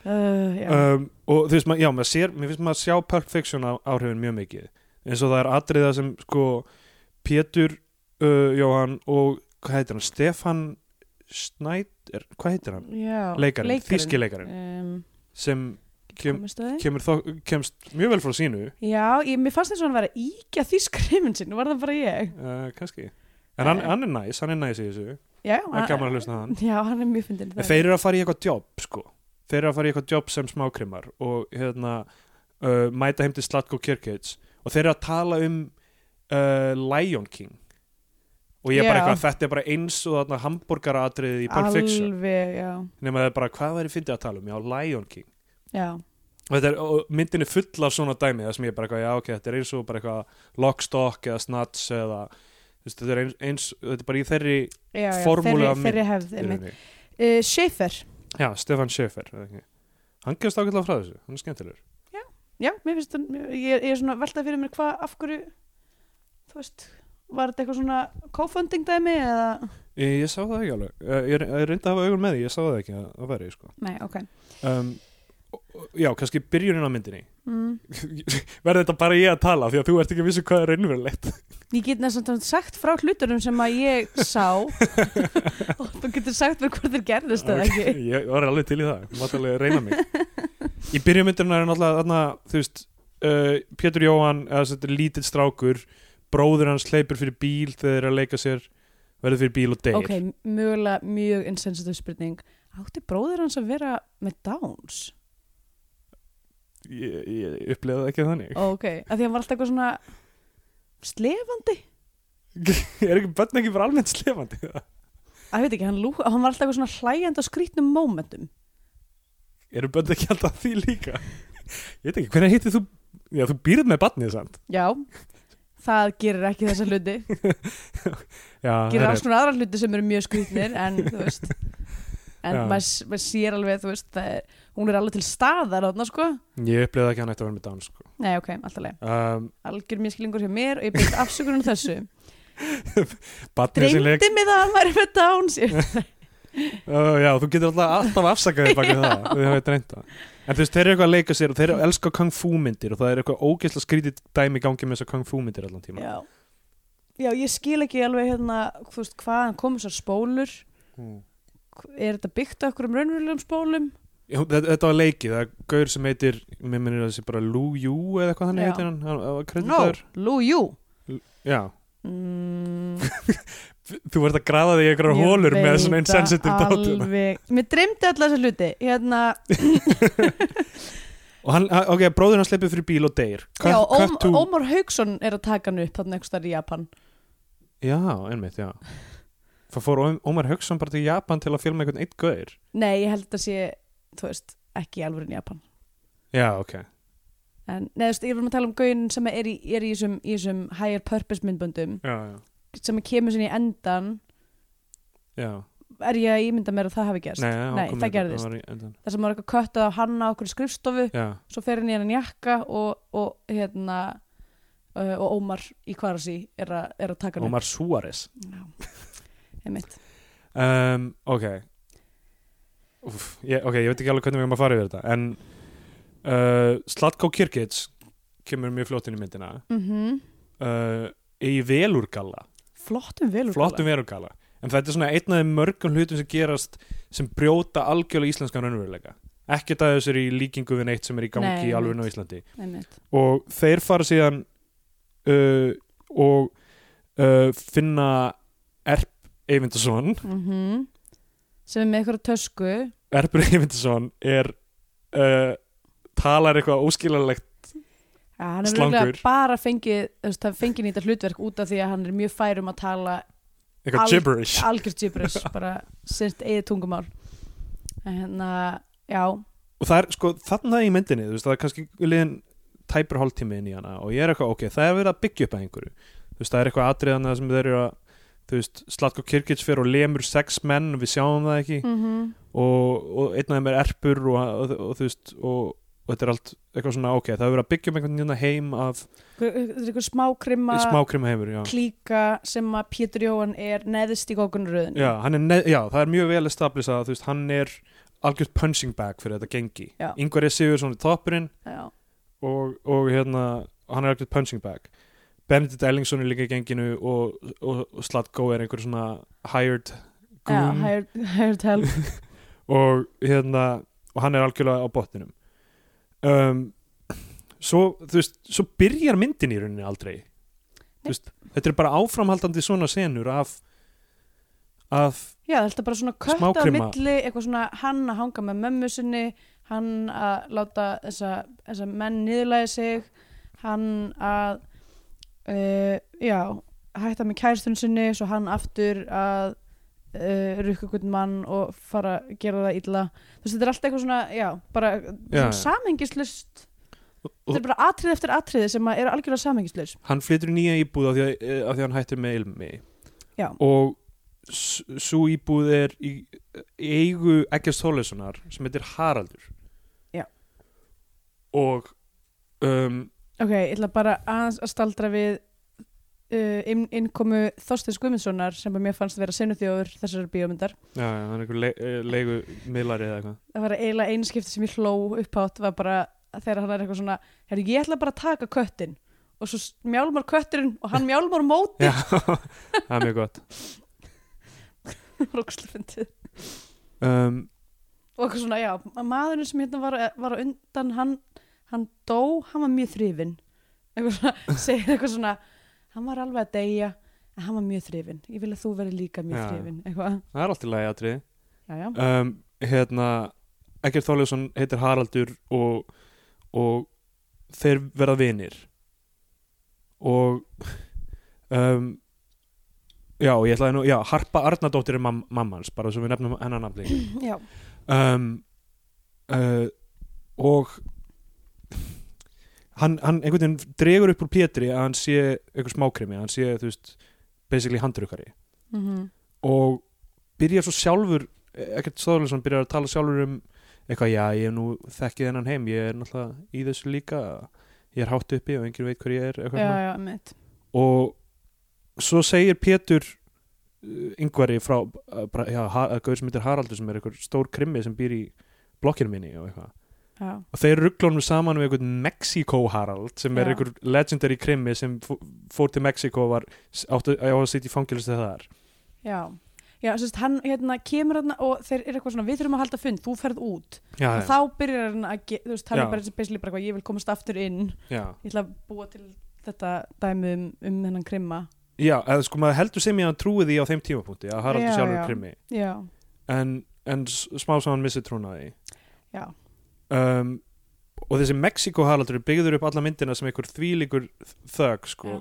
uh, um, og þú veist, ma- já, maður sér, mér finnst maður að sjá Pulp Fiction á, áhrifin mjög mikið. Eins og það er atriða sem sko Pétur uh, Jóhann og hvað heitir hann, Stefan Snæder, hvað heitir hann? Já, leikarinn, þíski leikarinn. Um, sem kem, kemur þó, kemst mjög vel frá sínu. Já, ég, mér fannst þess að hann vera að íkja þýskrifin sinn, var það bara ég? Uh, kannski. En hann, Eh. hann er næs, hann er næs í þessu Já, það er gaman að hlusta hann. Já, hann er mjög fyndin þeir eru að fara í eitthvað jobb sko. Þeir eru að fara í eitthvað jobb sem smákrimar og hérna uh, mæta heim til Slatko Kirkits og þeir eru að tala um uh, Lion King. Og ég er bara eitthvað, þetta er bara eins og þarna hambúrgaraatriðið í Pulp Fiction. Nema það er bara, hvað væri fyndið að tala um? Já, Lion King. Já. Og, er, og myndin er full af svona dæmi það sem ég er bara eitthvað, já ok, þetta er eins og bara eitthvað Lockstock eða Snatch eða þú veist, þetta er eins, eins þetta er bara í þeirri já, já, Formúlu af þeirri, þeirri uh, Schaefer, Já, Stefan ekki? Hann gefst ágætlega frá þessu, hann er skemmtilegur. Já, mér finnst hann ég, ég er svona veltað fyrir mér hvað, af hverju þú veist, var þetta eitthvað svona co-funding dæmi eða? Ég, ég sá það ekki alveg, ég, ég, ég reyndi að hafa augun með því, ég sá það ekki að, að vera sko. Nei, ok. Um, Já, kannski byrjunin á myndinni. Mm. Verði þetta bara ég að tala því að þú ert ekki að vissu hvað er raunverulegt. Ég get næstum sagt frá hlutunum sem að ég sá. Og þú getur sagt mér hvort þeir gerðist eða ekki. Ég var alveg til í það, mátt alveg reyna mig. Í byrjumyndina er náttúrulega þarna, þú veist, uh, Pétur Jóhann lítill strákur bróður hans hleypur fyrir bíl þegar þeir að leika sér verður fyrir bíl og deyr. Ok, mögulega mjög insensitive spurning. Átti bróður hans að vera með Downs? Ég, ég upplegaði ekki þannig. Ok, af því hann var alltaf eitthvað svona slefandi. Er ekki börn ekki bara almennt slefandi? Ég veit ekki, hann, lú, hann var alltaf eitthvað svona hlægjandi á skrítnum momentum Eru börn ekki alltaf því líka? Ég veit ekki, hvernig hittir þú Já, þú býrð með barnið samt. Já, það gerir ekki þessa hluti. Já, Gerir alls konar aðra hluti sem eru mjög skrítnir en þú veist en maður maður sér alveg, þú veist er, hún er alveg til staðar þarna, sko. Ég upplegaði ekki hann ætti að vera með dans sko. Nei, ok, alltaf leið um, Algjör miskilingur hjá mér og ég byrst afsökunum þessu. Dreymdi mig það að hann væri með Downs. Uh, Já, þú getur alltaf, alltaf afsakaðið baki það. Við hafið dreynda En þú veist, þeir eru eitthvað að leika sér og þeir eru að elska kung fu myndir og það er eitthvað ógeðslega skrítið dæmi gangi með þessar kung fu myndir allan tíma Já. Já, ég skil ekki alveg hérna, þú veist, hvaðan komur þessar spólur. Mm. Er þetta byggt á okkur um raunverulegum spólum? Já, þetta, þetta var leikið, það er gaur sem heitir mér minnir að það sé bara Lu Yu eða eitthvað hann heitir hann, No, Lú, jú Já, mm, þú ert að grafa þig í einhverjar ég hólur með svona insensitive dátum alveg. Mér dreymdi alla þessa hluti Hérna, og hann, ok, bróður hann sleipur fyrir bíl og deyr. Já, Ómar Hauksson er að taka hann upp þarna staðar í Japan. Já, einmitt, já það fór Ómar Hauksson bara til Japan til að filma einhvern eitt gaur? Nei, ég held að sé þú veist, ekki í Japan. Já, ok. En neðust, ég var að tala um gauðin sem er í, er í þessum, í þessum higher purpose myndböndum já, já, sem kemur sinni í endan já. er ég að ímynda mér að það hafi gerst? Nei, já, Nei, það gerðist. þar sem var eitthvað köttað á hanna okkur í skrifstofu já, svo fer hann í hennan jakka og, og hérna uh, og Ómar í Kvarasi er, er að taka hann Omar Suárez. Upp. Einmitt. Um, ok. Úf, ég, ok, ég veit ekki alveg hvernig við erum að fara yfir þetta en uh, Slatko Kirkits kemur mjög flott inn í myndina. Mm uh, í velurgalla. Flottum velur flottum velurgalla. En þetta er svona einn af mörgum hlutum sem gerast sem brjóta algjörlega íslenskan raunveruleika. Ekkert að þessu er í líkingu við neitt sem er í gangi í alveg á. Íslandi. Einmitt. og þeir fara síðan uh, og uh, finna Eyvindarsson. Mm sem er með eitthvað tösku. Erpur Eyvindarsson er uh, talar eitthvað óskilalegt ja, hann er Slangur. bara fengið hann fengið nýta hlutverk út af því að hann er mjög fær um að tala eitthvað Al- gibberish. algjört gibberish, bara sitt eigið tungumál. En hérna, já. Og það er sko þarna í myndinni veist, það er kannski liðin tæpur hálftími inn í hana og ég er eitthvað ok, það er verið að byggja upp að einhverju. Þú veist, það er eitthvað atriðana sem þeir eru að þú veist, Slatko Kirkits fyrir og lemur sex menn við sjáum það ekki mm og, og einn af þeim er erpur og, og, og þú veist og, og þetta er allt eitthvað svona ok, það er verið að byggja upp einhvern nýjana heim af er smákrimma smákrima heimur, klíka sem að Pétur Jóhann er neðist í gókunaröðin Já, neð, já, það er mjög vel established að þú veist, hann er algjört punching bag fyrir þetta gengi. Já. Ingvar er Sigursson í toppurinn og, og hérna, hann er algjört punching bag. Benedikt Ellingsson er líka í genginu og, og, og Slatko er einhver svona hired goon hired, hired help og hérna, og hann er algjörlega á botninum. Um, svo, veist, svo byrjar myndin í rauninni aldrei. Veist, þetta er bara áframhaldandi svona senur af af já, þetta er bara svona kött á milli eitthvað svona hann að hanga með mömmu sinni hann að láta þessa, þessa menn niðurlæði sig hann að uh, já, hætta með kærstun sinni svo hann aftur að uh, rukka hvern mann og fara að gera það illa. Þú veist, þetta er alltaf eitthvað svona, já, bara Já, samhengislust þetta er bara atrið eftir atrið sem eru algjörlega samhengislust hann flytur í nýja íbúð af því að, eh, af því að hann hættir með ilmi. Já. og svo íbúð er í, eigu Eggjast Þólesonar sem heitir Haraldur. Og um, ok, ég ætla bara að staldra við uh, inn, innkomu Þorsteins Guðmundssonar sem að mér fannst vera sinuþjóður þessari bíómyndar. Já, já, hann er einhver le, eh, leigu miðlari eða eitthvað. Það var eiginlega einu skipti sem ég hló upphátt var bara þegar hann er eitthvað svona herri, ég ætla bara að taka köttin og svo mjálmar kötturinn og hann mjálmar móti. Já, það er mjög gott. Rókslega fyndið. um, og eitthvað svona, já, maðurinn sem hérna var, var undan, hann, hann dó, hann var mjög svona, segir eitthvað svona hann var alveg að deyja en hann var mjög þrifin, ég vil að þú veri líka mjög eitthvað, það er allt í lagi já, um, hérna Eggjast Þóleson heitir Haraldur og, og þeir verða vinir. Og um, já, ég ætlaði nú já, Harpa Arnardóttir er mam mammans bara svo við nefnum hennar nafni já, um, uh, og hann, hann einhvern veginn dregur upp úr Pétri að hann sé einhver smákrimi, að hann sé þú veist basically handrukari mm og byrjar svo sjálfur ekkert Stóðlega byrjar að tala sjálfur um eitthvað, já, ég hef nú þekkið hennan heim ég er náttúrulega í þessu líka ég er hátt uppi og enginn veit hver ég er eitthvað já, já, og svo segir Pétur uh, yngvari frá uh, já, heitir Haraldur sem er einhver stór krimmi sem býr í blokkinu minni og eitthvað já, og þeir rugglónum saman við einhvern Mexico Harald sem er Já. einhver legendary krimmi sem fó- fór til Mexico og var áttu á að sitja í fangilstu þar já. Já, sérst, hann hérna, kemur hérna og þeir eru eitthvað svona, við þurfum að halda fund, þú ferð út. Og þá byrjar hann að, þú veist, hann er bara basically bara eitthvað, ég vil komast aftur inn. Já. ég ætla að búa til þetta dæmi um, um hennan krimma. Já, eða sko maður heldur sem ég að trúi því á þeim tímapunkti að Haraldur Já, sjálfur Já, en, en smá saman missi trúna því. Já, um, og þessi Mexiko Haraldur byggður upp alla myndina sem einhver þvílíkur þög sko Já.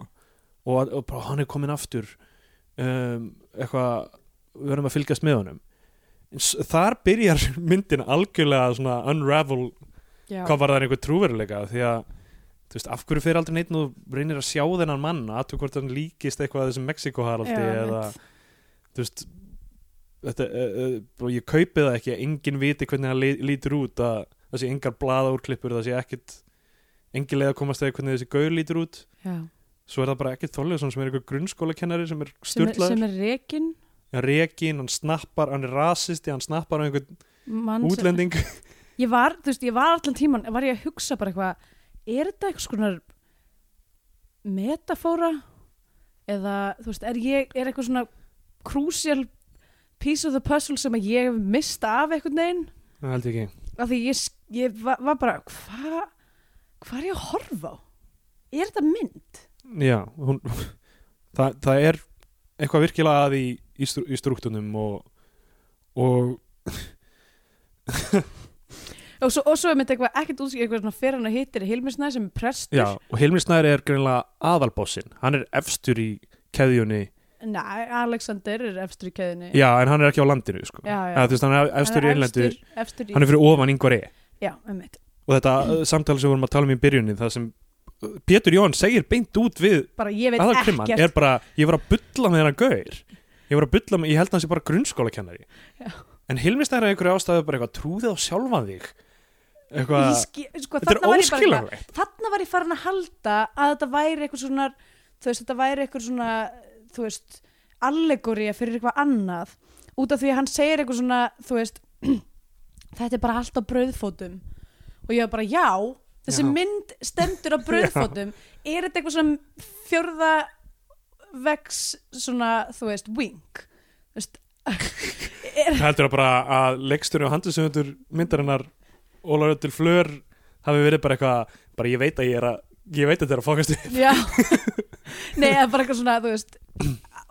og, og bara, hann er komin aftur um, eitthvað við verðum að fylgjast með honum þar byrjar myndin algjörlega svona unravel Já. hvað var það einhver trúveruleika því að þú veist, af hverju fyrir aldrei neitt og reynir að sjá þennan mann að hvort hann líkist eitthvað að þessum Mexiko-haraldi eða einmitt. þú veist þetta, uh, uh, og ég kaupi það ekki að enginn viti hvernig hann lí- lítur út að það sé engar blaðaúrklippur það sé ekkit engin leið að komast eða hvernig þessi gaur lítur út. Já. svo er það bara ekkert þorlega sem er einhver grunnskólakennari sem er sem, er, styrlaður sem er rekin hann rekin, hann snappar, hann er rasisti hann snappar á einhvern útlending. Ég var, þú veist, ég var allan tíman var ég að hugsa bara eitthvað er þetta eitthvað svona metafóra? Eða, þú veist, er ég er eitthvað svona crucial piece of the puzzle sem að ég hef mista af einhvern veginn? Það held ég ekki. Af því ég, ég var, var bara hvað hva er ég að horfa á? Er þetta mynd? Já, hún, það, það er eitthvað virkilega að í, í, strú, í strúktunum og, og og svo, og svo er mynd eitthvað ekkert útskýr eitthvað svona fyrir hann að hittir Hilmisnæ sem er prestur. Já, og Hilmi Snær er greinlega aðalbossin, hann er efstur í keðjunni, Nei, Alexander er efstur í keðinni já, en hann er ekki á landinu sko. já, já. Eða, þú veist, hann er efstur í Hann er efstur, efstur í, hann er fyrir ofan yngvar e já, um og þetta uh, samtali sem við vorum að tala um í byrjunin það sem uh, Pétur Jón segir beint út við bara ég veit aðalkrimman er bara, ég var að bulla með hennar gaur. Ég var að bulla með, ég held að hann sé bara grunnskólakennari. Já. en Hilmi Snær er einhverju ástæðu bara eitthvað trúðið á sjálfan þig. Eitthvað, skil- sko, þetta er óskiljanlegt. þarna var ég farin að halda að þetta væri eitthvað svona þú veist, þetta væri eitthvað svona þú veist, allegória fyrir eitthvað annað út af því að hann segir eitthvað svona þú veist, þetta er bara allt á brauðfótum. Og ég var bara já, þessi Já. mynd stendur á brauðfótum. Er þetta eitthvað svona fjörða vex svona, þú veist, wink? Þú veist er, heldur það bara að leikstur og handlisöfundur myndarinnar Ólaður til Flör hafi verið bara eitthvað bara ég veit að ég er að ég veit að þetta er að fókast upp. Já. Nei, eða bara eitthvað svona, þú veist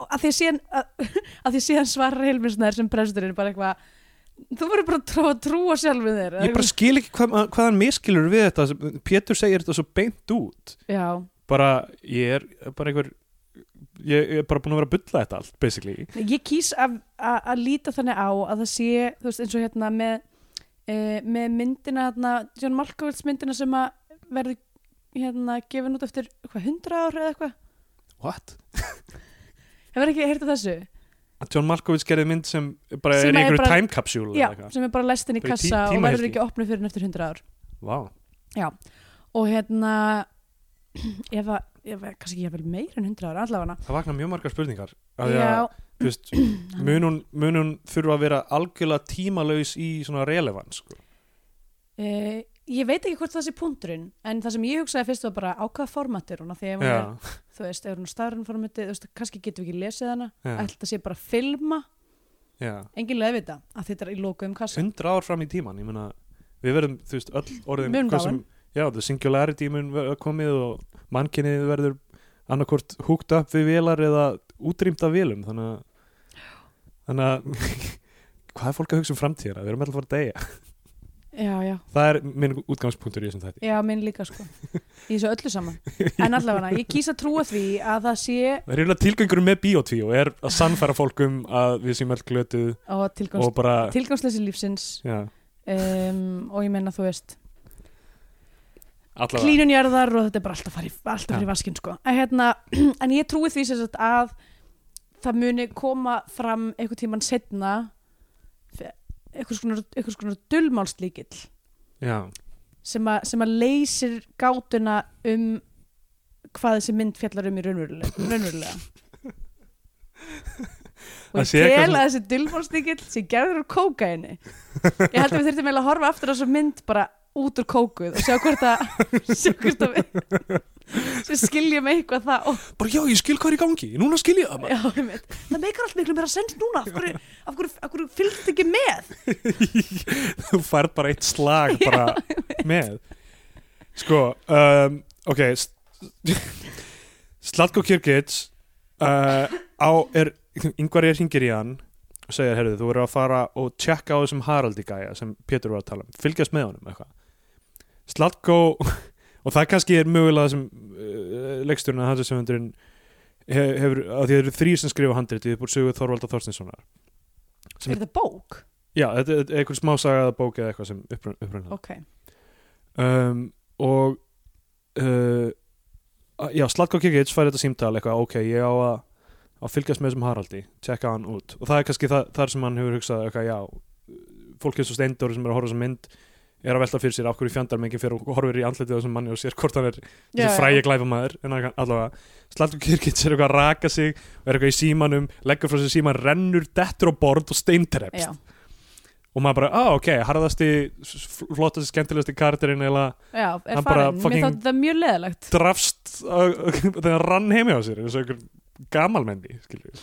að því síðan að, að því síðan svarar Hilmisnær sem presturinn bara eitthvað þú verður bara að trú, að trúa sjálfið þér ég bara skil ekki hvað, hvað hann miskilur við þetta. Pétur segir þetta svo beint út. Já, bara ég er bara einhver ég er bara búin að vera að bulla þetta allt basically. Ég kýs að, líta þannig á að það sé, veist, eins og hérna með, e, með myndina hérna, John Malkovich myndina sem að verði hérna gefin út eftir hvað, 100 ár eða eitthvað? What? Hefur ekki heyrt af þessu? John Malkovich gerði mynd sem bara Sem er í er einhverju time capsule Já, sem er bara læst inn í í tí- kassa og verður ekki opnuð fyrir en eftir 100 ár. Vá. og hérna ef að kannski ég vel meir en 100 ára allavega. Það vakna mjög margar spurningar. Já, veist, mun, þurfa að vera algjörlega tímalaus í svona relevans sko. e, ég veit ekki hvort það sé punkturinn en það sem ég hugsaði fyrst var bara á hvaða format er hún ef hún er, þú veist, ef hún er starinn formati þú veist, kannski getum við ekki lesið hana. Ætla það sé bara að filma, engin leið við þetta að þetta er í lokuðum kassa. 100 ár fram í tíman ég meina, við verðum, þú veist, öll orðin sem- já, the singularity mun komið og mannkynnið verður annarkort húkt upp við velar eða útrýmt af velum þannig að þannig að hvað er fólk að hugsa um framtíðina, við erum alltaf að fara að deyja já, já, það er minn útgangspunktur í þessum þætti. Já, minn líka sko. Í þessu öllu saman, en allavega ég kýsa trúa því að það sé það er eiginlega tilgangur með biotví og er að sannfæra fólkum að við séum öll glötuð og og bara tilgangsleysi lífsins. Um, og ég meina þú veist klínunjarðar og þetta er bara alltaf farið, alltaf farið vaskinn sko. en, hérna, en ég trúi því sem sagt að það muni koma fram einhvern tíman setna einhvers konar, konar dullmálslíkill já, sem, sem að leysir gátuna um hvað þessi mynd fjallar um í raunverulega, raunverulega. og ég tel að þessi dullmálslíkill sem gerður úr kókaini ég held að við eiginlega að horfa aftur á þessu mynd bara út úr kókuð og sjá hvort að sjá hvort að við skiljum eitthvað það og bara já, ég skil hvað er í gangi, núna skil ég það já, einmitt. það meikar allt miklu meira sens núna. Af hverju, af hverju, af hverju fylgst ekki með? Þú færð bara eitt slag bara með. Sko, um, ok Slatko Kirkits uh, á er yngvar ég hringir í hann og segir, herrðu, þú verður að fara og tjekka á þessum Haraldi gæja sem Pétur var að tala um. Fylgjast með honum eitthvað Slatko og það kannski er mögulega sem uh, leiksturinn að sem hefur, að því það eru þrý sem skrifa handritið upp úr sögu Þorvalda Þorstinssonar er þetta bók? já, þetta er einhver smásaga eða bók eða eitthvað sem upprunna ok, um, og uh, já, Slatko Kikic fær þetta símtal eitthvað, ok, ég á að að fylgjast með þessum Haraldi, tjekka hann út. Og það er kannski það, þar sem hann hefur hugsað eitthvað, já, fólk eins og Steindóri sem er að horfa þessum mynd er að velta fyrir sér af hverju fjandar mengið fyrir og horfir í andletið á þessum manni og sér hvort hann er þessi frægi glæfamaður en allavega, Slatko Kikic er eitthvað að raka sig og er eitthvað í símanum, leggur frá sér síman rennur, dettur á borð og steintrepst og maður bara, ah ok, harðasti flottasti, skemmtilegasti karakterinn eða Hann bara fucking- drafst uh, þegar hann rann heimi á sér eins og einhver gamalmenni skilju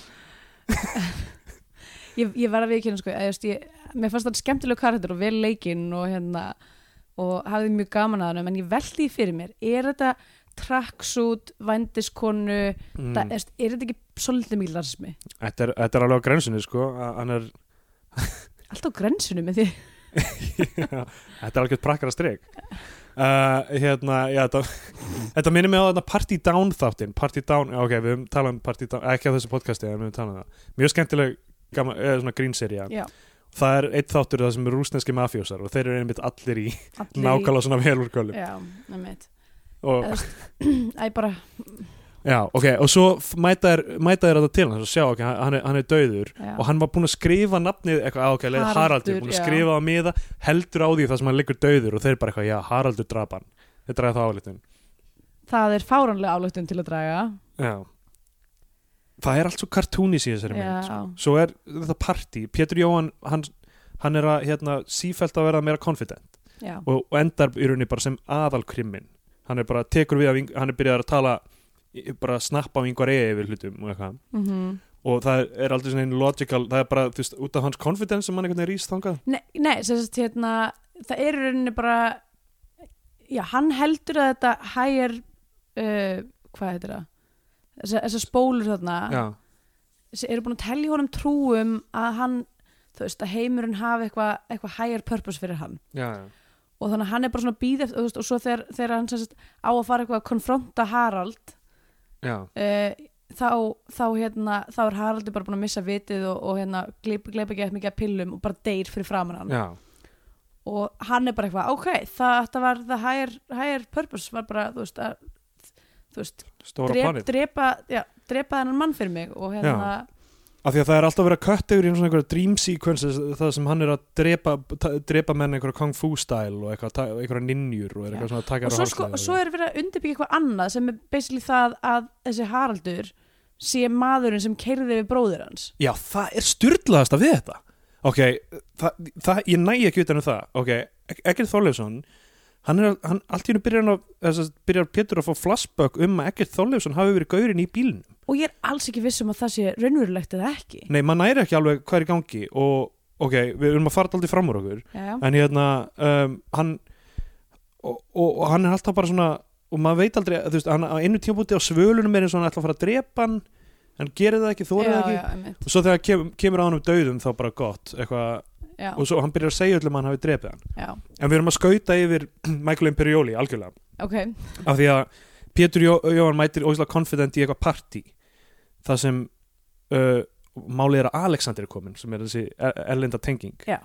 ég, ég var að viðkynna sko, ég, mér fannst það skemmtilegu karakter og vel leikinn og hérna og hafði mjög gaman að hann en ég veldi því fyrir mér, er þetta tracksuit, vændiskonu mm. mm. er, er þetta ekki svolítið mikil rasismi? þetta, þetta er alveg á grensinu sko hann er, Alltaf á grensunum með því þetta er alveg prakkara streik uh, hérna, já þetta þetta minnir mig á þetta Party Down þáttinn Party Down, já, ok, við höfum talað um Party Down ekki á þessu podcasti, við höfum talað um það mjög skemmtileg, gaman, eða svona grínserja Já, það er eitt þáttur það sem er rúsneski mafjósar og þeir eru einmitt allir í allir nákvæmlega svona velurkölum Já, nefnir og Æ, bara, Já, ok, og svo mæta þér þetta til hans og sjá, ok, hann er, hann er dauður já, og hann var búinn að skrifa nafnið eitthvað, ok, leið Haraldur, búinn að skrifa á miða heldur á því það sem hann liggur dauður og þeir bara eitthvað, já, Haraldur drap hann. Þetta er það álítun það er fáránlega álöktun til að draga. Já Það er allt svo kartúnis í þessari mynd sko. svo er þetta partí, Pétur Jóhann hann, hann er að hérna, sífælt að verða meira confident og, og endar í rauninni bara sem aðalkrimmin hann er bara, tekur við af, Ing- hann er byrjað að tala bara að snappa á yngvar eigi yfir hlutum og eitthvað. Mhm. Og það er aldrei svona einn logical það er bara, þú veist, út af hans confidence sem hann einhvern veginn rýst þangað. Nei, nei sagt, hérna, það er í rauninni bara já, hann heldur að þetta hægir uh, hvað heitir það þessar, spólur þarna já, eru búin að telja honum trúum að hann, þú veist, að heimurinn hafi eitthvað eitthva higher purpose fyrir hann. Já, og þannig að hann er bara svona býð eftir, veist, og svo þegar, þegar hann sagt, á að fara eitthvað að konfronta Harald já, uh, þá, þá, hérna, þá er Haraldur bara búin að missa vitið og, og hérna, gleip, gleip ekki eitthvað mikið að pillum og bara deyr fyrir framan hann. Já. og hann er bara eitthvað, ok, það, það var það higher, higher purpose var bara, þú veist, að þú veist, drep, drepa já, drepa þennan mann fyrir mig og hérna, af því að það er alltaf verið að kött yfir í einhverja dream sequences það sem hann er að drepa, drepa menn einhverja kung fu style og eitthvað, einhverja ninjur og eitthvað svona taka og svo, sko, svo er verið að undirbyggja eitthvað annað sem er basically það að þessi Haraldur sé maðurinn sem keirði við bróður hans. Já, það er styrlaðasta við þetta. Ok, það, það, ég næ ekki utan um það. Ok, Egert Þorleifsson hann er, hann, allt í hennu byrjar, byrjar Pétur að fá flashback um að Egert Þorleifsson hafi verið gaurinn í bílnum. Og ég er alls ekki viss um að það sé raunverulegt eða ekki. Nei, maður næri ekki alveg hvað er í gangi og ok, við erum að fara aldrei fram úr okkur. Já, en hérna um, hann og, og, og hann er alltaf bara svona og maður veit aldrei, þú veist, hann á einu tímabúti á svölunum er eins og hann ætla að fara að drepa hann. Hann gerir það ekki, þórið ekki. já, og svo þegar kem, kemur á hann um dauðum þá bara gott, eitthvað, já, og svo hann byrjar að segja öllum að hann hafi drepið hann, já, en við erum að skauta yfir Michael Imperioli, algjörlega. Ok. Af því að Pétur Jó, Jóhann mætir óslega confident í eitthvað partí það sem uh, málið er að Alexander er komin sem er þessi er- erlenda tenging. Já.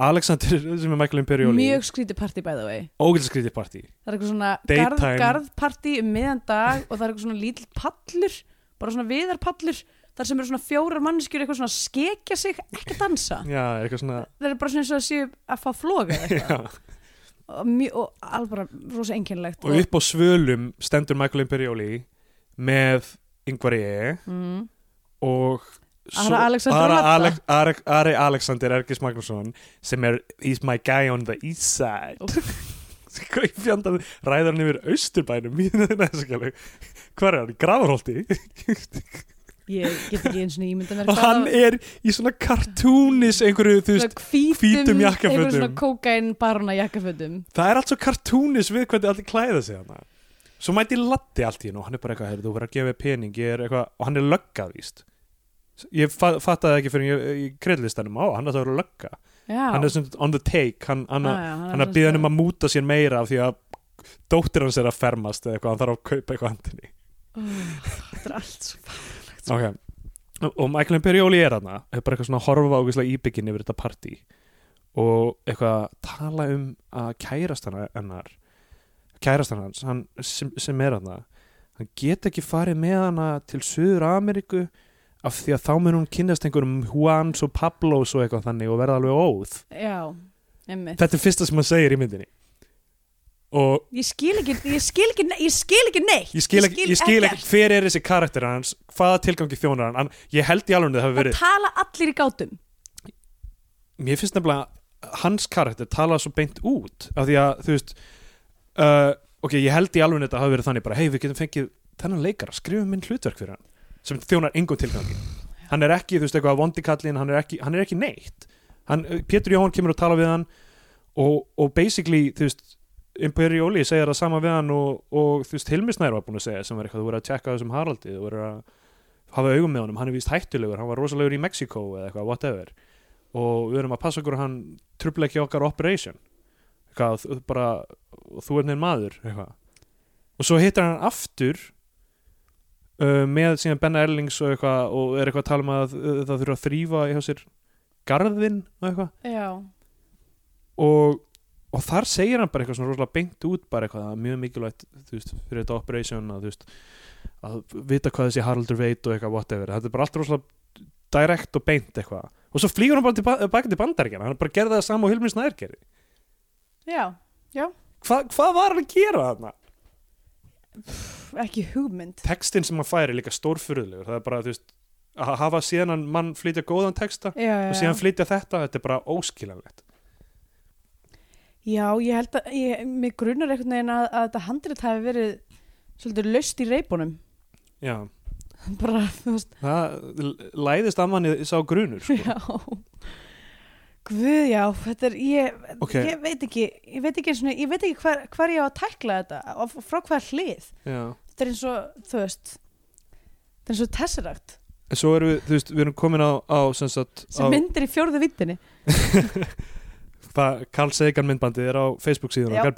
Alexander sem er Michael Imperioli. Mjög skrítið partí by the way. Ógæðskrítið partí það er eitthvað svona garð, Daytime. garðpartí um miðan dag og það er eitthvað svona lítill pallur bara svona viðarpallur þar sem eru svona fjórar manneskjur eitthvað svona skekja sig ekki dansa. Já, eitthvað svona það er bara svona eins og að séu að fá floga eða eitthvað. Og, mjög, og alveg bara rosa einkennilegt og upp á svölum stendur Michael Imperioli með yngvar ég mm, og Ara Alexander Ara, Latta. Alex, Ari, Ari Alexander Ergis Magnússon sem er he's my guy on the east side. Hvað í fjandan ræður hann yfir austurbænum. Hvað er hann, í Grafarholti ég get ekki eins og ímynda mér og hann er í svona kartúnis einhverju, þú veist, hvítum, hvítum jakkafotum. einhver svona kókain barna jakkafötum. Það er allt svo kartúnis við hvernig allir klæða sig hann svo mæti Latti allt í hennu og hann er bara eitthvað, "Heyrðu, þú verður að gefa pening eitthvað, og hann er löggað víst. Ég fa fattaði ekki fyrir ég, í kreðlistanum á, hann er það að vera lögga. Hann er svona on the take hann, hann, Já, já, hann er að byggja hann um að múta sér meira af því að dóttir hans er að fermast eða eitthvað, hann þarf að kaupa eitthvað handinni Ó, þetta er allt svo ok, og Michael Imperioli er hana er bara eitthvað svona horfa ákveðslega íbyggin yfir þetta partí. Og eitthvað að tala um að kærast hana hennar kærast hans hann, sem, sem er hana hann get ekki farið með hana til Suður Ameríku af því að þá mun hún kynnast einhverjum Juans og Pablos og eitthvað þannig og verða alveg óð. Já, emmitt þetta er fyrsta sem hann segir í myndinni ég skil ekki, ég skil ekki, ég skil ekki neitt. Ég skil ekki, ég skil ekki hver er þessi karakter hans hvaða tilgangi þjónar hann, ég held í alveg að það það verið tala allir í gátum. Mér finnst nefnilega hans karakter tala svo beint út af því að þú veist uh, ok, ég held í alveg að þetta hafi verið þannig bara hei, við getum fengið þennan leikara, skrifum minn hlutverk fyrir hann sem þjónar engum tilgangi. Hann er ekki, þú veist, eitthvað vondikallin hann er ekki, hann er ekki neitt. Hann, Pétur Jóhann kemur og tala við hann og, og basically, þú veist Imperioli segir það sama við hann og, og þú veist, Hilmi Snær var búin að segja sem var eitthvað, þú verður að tjekka þessum Haraldi þú verður að hafa augum með honum. Hann er víst hættulegur, hann var rosalegur í Mexiko eða eitthvað, whatever. Og við erum að passa okkur að hann trubla ekki okkar operation. Eitthvað, bara, þú er neinn maður eitthvað. og svo hittar hann aftur uh, með síðan Benna Erlings og, eitthvað, og er eitthvað að tala um að uh, það þurfa að þrýfa garðinn og eitthvað. Já, og, og þar segir hann bara eitthvað svona rosalega beint út bara eitthvað mjög mikilvægt veist, fyrir þetta operation að, veist, að vita hvað þessi Haraldur veit og eitthvað whatever, þetta er bara allt rosalega direkt og beint eitthvað. Og svo flýgur hann bara tilbaka til bandaríkjana hann bara gerði það sama og Hilmi Snær gerði já, Hva, hvað var hann að gera þarna? ekki hugmynd. Textin sem hann fær er líka stórfurðulegur. Það er bara, þú veist, að hafa síðan mann flytja góðan texta já, já, og síðan flytja þetta, þetta er bara óskiljanlegt já, ég held að ég, mig grunar einhvern veginn að, að þetta handrit hafi verið svolítið löst í reipunum. Já, bara, þú veist, það læðist að manni sá grunur sko. já. Guð, já, þetta er, ég, Ok. ég veit ekki, ég veit ekki, einu sinni- ég veit ekki hver, hver ég á að tækla þetta og frá hver hlið. Já. Þetta er eins og, þú veist, þetta er eins og tessirakt En svo erum við, þú veist, við erum komin á, á sem sagt, sem á, myndir í fjórðu vittinni, það Karl Sagan myndbandið er á Facebook síðan okkar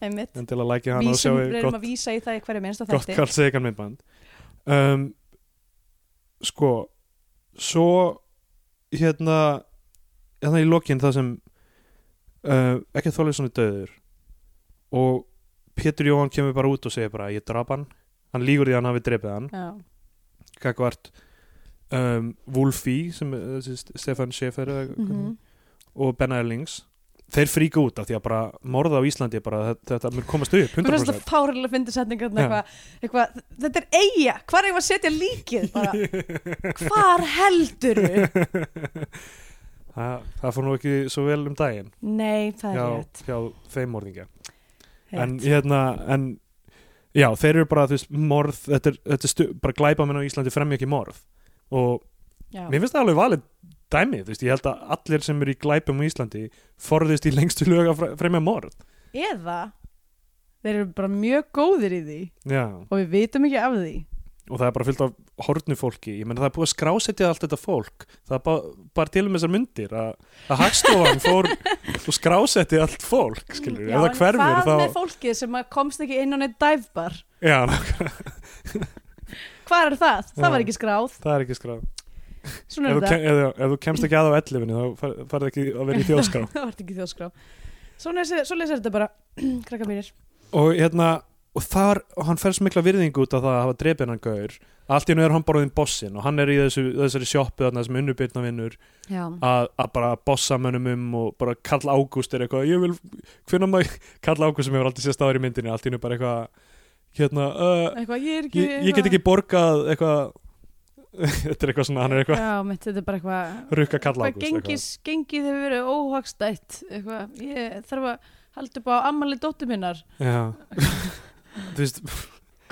einmitt. en til að lækja hann og erum gott, gott. Karl Sagan myndband. Um, Sko svo hérna hérna í lokin það sem uh, ekki Þorleifsson er döður og Pétur Jóhann kemur bara út og segir bara ég drap hann, hann lígur því að hann hafi drepið hann. Já, kakvart um, Wolfie sem þessi Stefan Schäfer eða mm hvernig og Ben Erlings þeir fríka út af því að bara morða á Íslandi bara þetta, mun komast upp Mér finnst 100% það fárilega að fyndi setningar Já. eitthvað, þetta er eiga, hvar er að setja líkið bara, hvar heldur það, það fór nú ekki svo vel um daginn. Nei, það er rétt, hjá þeim morðingja. En hérna en, já, þeir eru bara þú veist, morð, þetta er, þetta er stu, bara glæpa menn á Íslandi fremja ekki morð. Og Já. mér finnst það alveg valið dæmi, þú veist, ég held að allir sem eru í glæpum á Íslandi forðist í lengstu lög að fre- fremja morð. Eða þeir eru bara mjög góðir í því já, og við vitum ekki af því. Og það er bara fyllt af hornu fólki. Ég menn það er búið að skrásetja allt þetta fólk. Það er bara, bara til um þessar myndir að, að hagstofan fór og skrásetti allt fólk skilur, Já, en hverfur hvað þá með fólkið sem að komst ekki inn á neitt dæfbar já, Hvað er það? Það var ekki skráð. Það er ekki skráð Svona er þú, þetta. ef, þú kemst ekki að á 11 þá far- farið ekki að vera í þjóðskrá. Það var ekki þjóðskrá. Svona er, þetta bara Krakka mínir. Og hérna og þar, og hann fer svo mikla virðingu út af það að hafa drepið hann gaur. Allt í hennu er hann bara þinn bossin og hann er í þessu, þessari sjoppu þarna sem unnubyrna vinnur. Já, að, að bara bossa mönnum um og bara Karl Ágúst er eitthvað ég vil, hvernig maður Karl Ágúst sem hefur aldrei sést áður í myndinni allt í hennu bara eitthvað hérna, uh, eitthvað, ég er ekki ég, ég get ekki borgað eitthvað þetta er eitthvað svona, hann er eitthvað Já, mitt, þetta er bara eitthvað rukka Karl Hvað Ágúst gengis, gengið hefur verið óhagstætt Eitthvað, ég þarf að halda upp á ammali dóttur minnar. Já. Þú veist,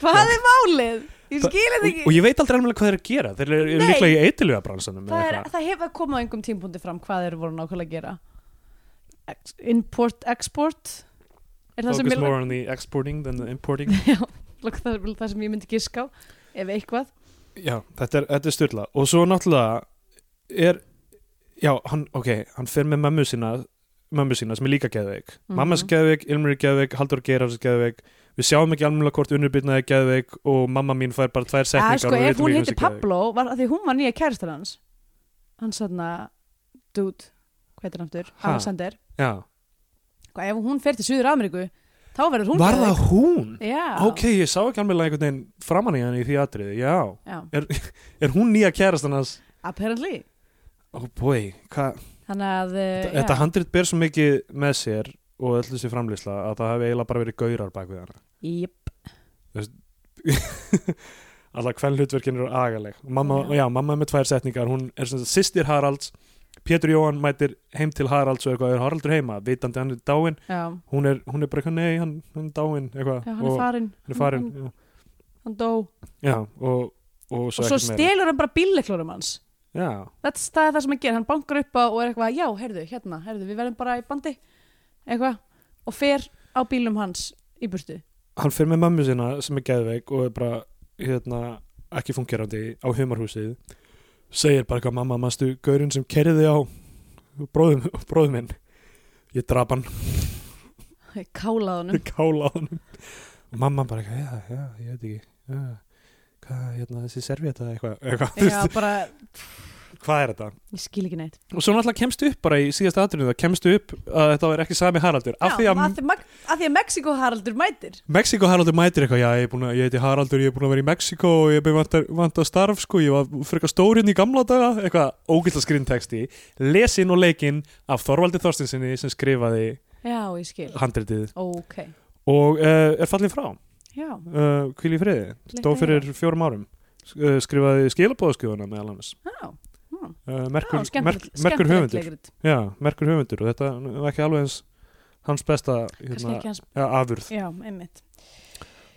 Hvað er málið? Ég Það- skil þetta og, ekki. og ég veit aldrei alveg hvað þeir eru að gera. Þeir eru, eru Nei. líklega í eitiluga bransanum það, er, það hefur komið á einhverjum tímpúndi fram hvað þeir voru nákvæmlega að gera. Ex Import, export. Er focus more on the exporting than the importing. Já, það, er það sem ég myndi giska á Ef eitthvað já, þetta er, þetta er styrla og svo náttúrulega er já, hann, ok, hann fer með mömmu sína mömmu sína sem er líka geðveik Mhm. mamma er geðveik, Ilmur er geðveik, Haldur Geirars er geðveik við sjáum ekki alveg hvort unnubyrna er geðveik og mamma mín fær bara tvær ja, setningar sko, og við ef hún heiti. Pablo var því hún var nýja kæristar hans hann sann dude, hvað heitir hann aftur? Alexander, Já. Hvað, ef hún fer til Suður Ameríku þá verður hún var það hún? já, ok, ég sá ekki alveg einhvern veginn framan í hann í því atriði, já já, er hún nýja kærastan hans? apparently oh boy, hvað þannig að uh, þetta handrit ber svo mikið með sér og öll þessi framlýsla að það hefði eiginlega bara verið gaurar bak við hana Jep. alltaf hvern hlutverkin eru agaleg mamma, Já. já. mamma er með tvær setningar hún er svona sýstir Haralds Pétur Jóhann mætir heim til Haralds og eitthvað er Haraldur heima, vitandi hann er dáinn. Já, hún er, hún er bara eitthvað, nei, hann, hann er dáinn eitthvað, já, hann er og farinn. hann er farin hann, hann dó. Já, og, og svo, svo stelur hann bara bílleklurum hans. That's, það er það sem hann gerir, hann bankar upp á og er eitthvað, já, heyrðu, hérna, heyrðu, við verðum bara í bandi eitthvað, og fer á bílum hans í burtu. Hann fyrir með mömmu sína sem er geðveik og er bara hérna, ekki fungerandi á humarhúsið segir bara eitthvað mamma, manstu gaurinn sem kerði á bróðum, bróðum minn? Ég drap hann, kálað honum. Ég kála á hann og mamma bara eitthvað, já, já, ég veit ekki. Já, hvað, hérna, þessi servieta eitthvað, eitthvað, þú já, bara, hvað er þetta? Ég skil ekki neitt. Og svo náttúrulega kemstu upp bara í síðasta atriðinu það kemstu upp að þetta var ekki sami Haraldur. Af því já, að að því, að, að því að Mexiko Haraldur mætir. Mexiko Haraldur mætir eitthvað, já ég, er búinn að- ég heiti Haraldur, ég er búin að vera í Mexiko og ég er búin að vanta starf sko, ég var frekar stór hérna í gamla daga, eitthvað ógæsla skrintexti, lesin og leikinn af Þorvaldi Þorstinsinni sem skrifaði já, ég skil, handritið. Ok. Og uh, er fallin frá, já, uh, hvíl í friði, að fyrir fjórum árum, uh, skrifaði annars, já, já, uh, merkur, já merk, merkur höfundur, já, merkur höfundur og þetta var ekki alveg eins hans besta hérna, hans, ja, afurð. Já, einmitt.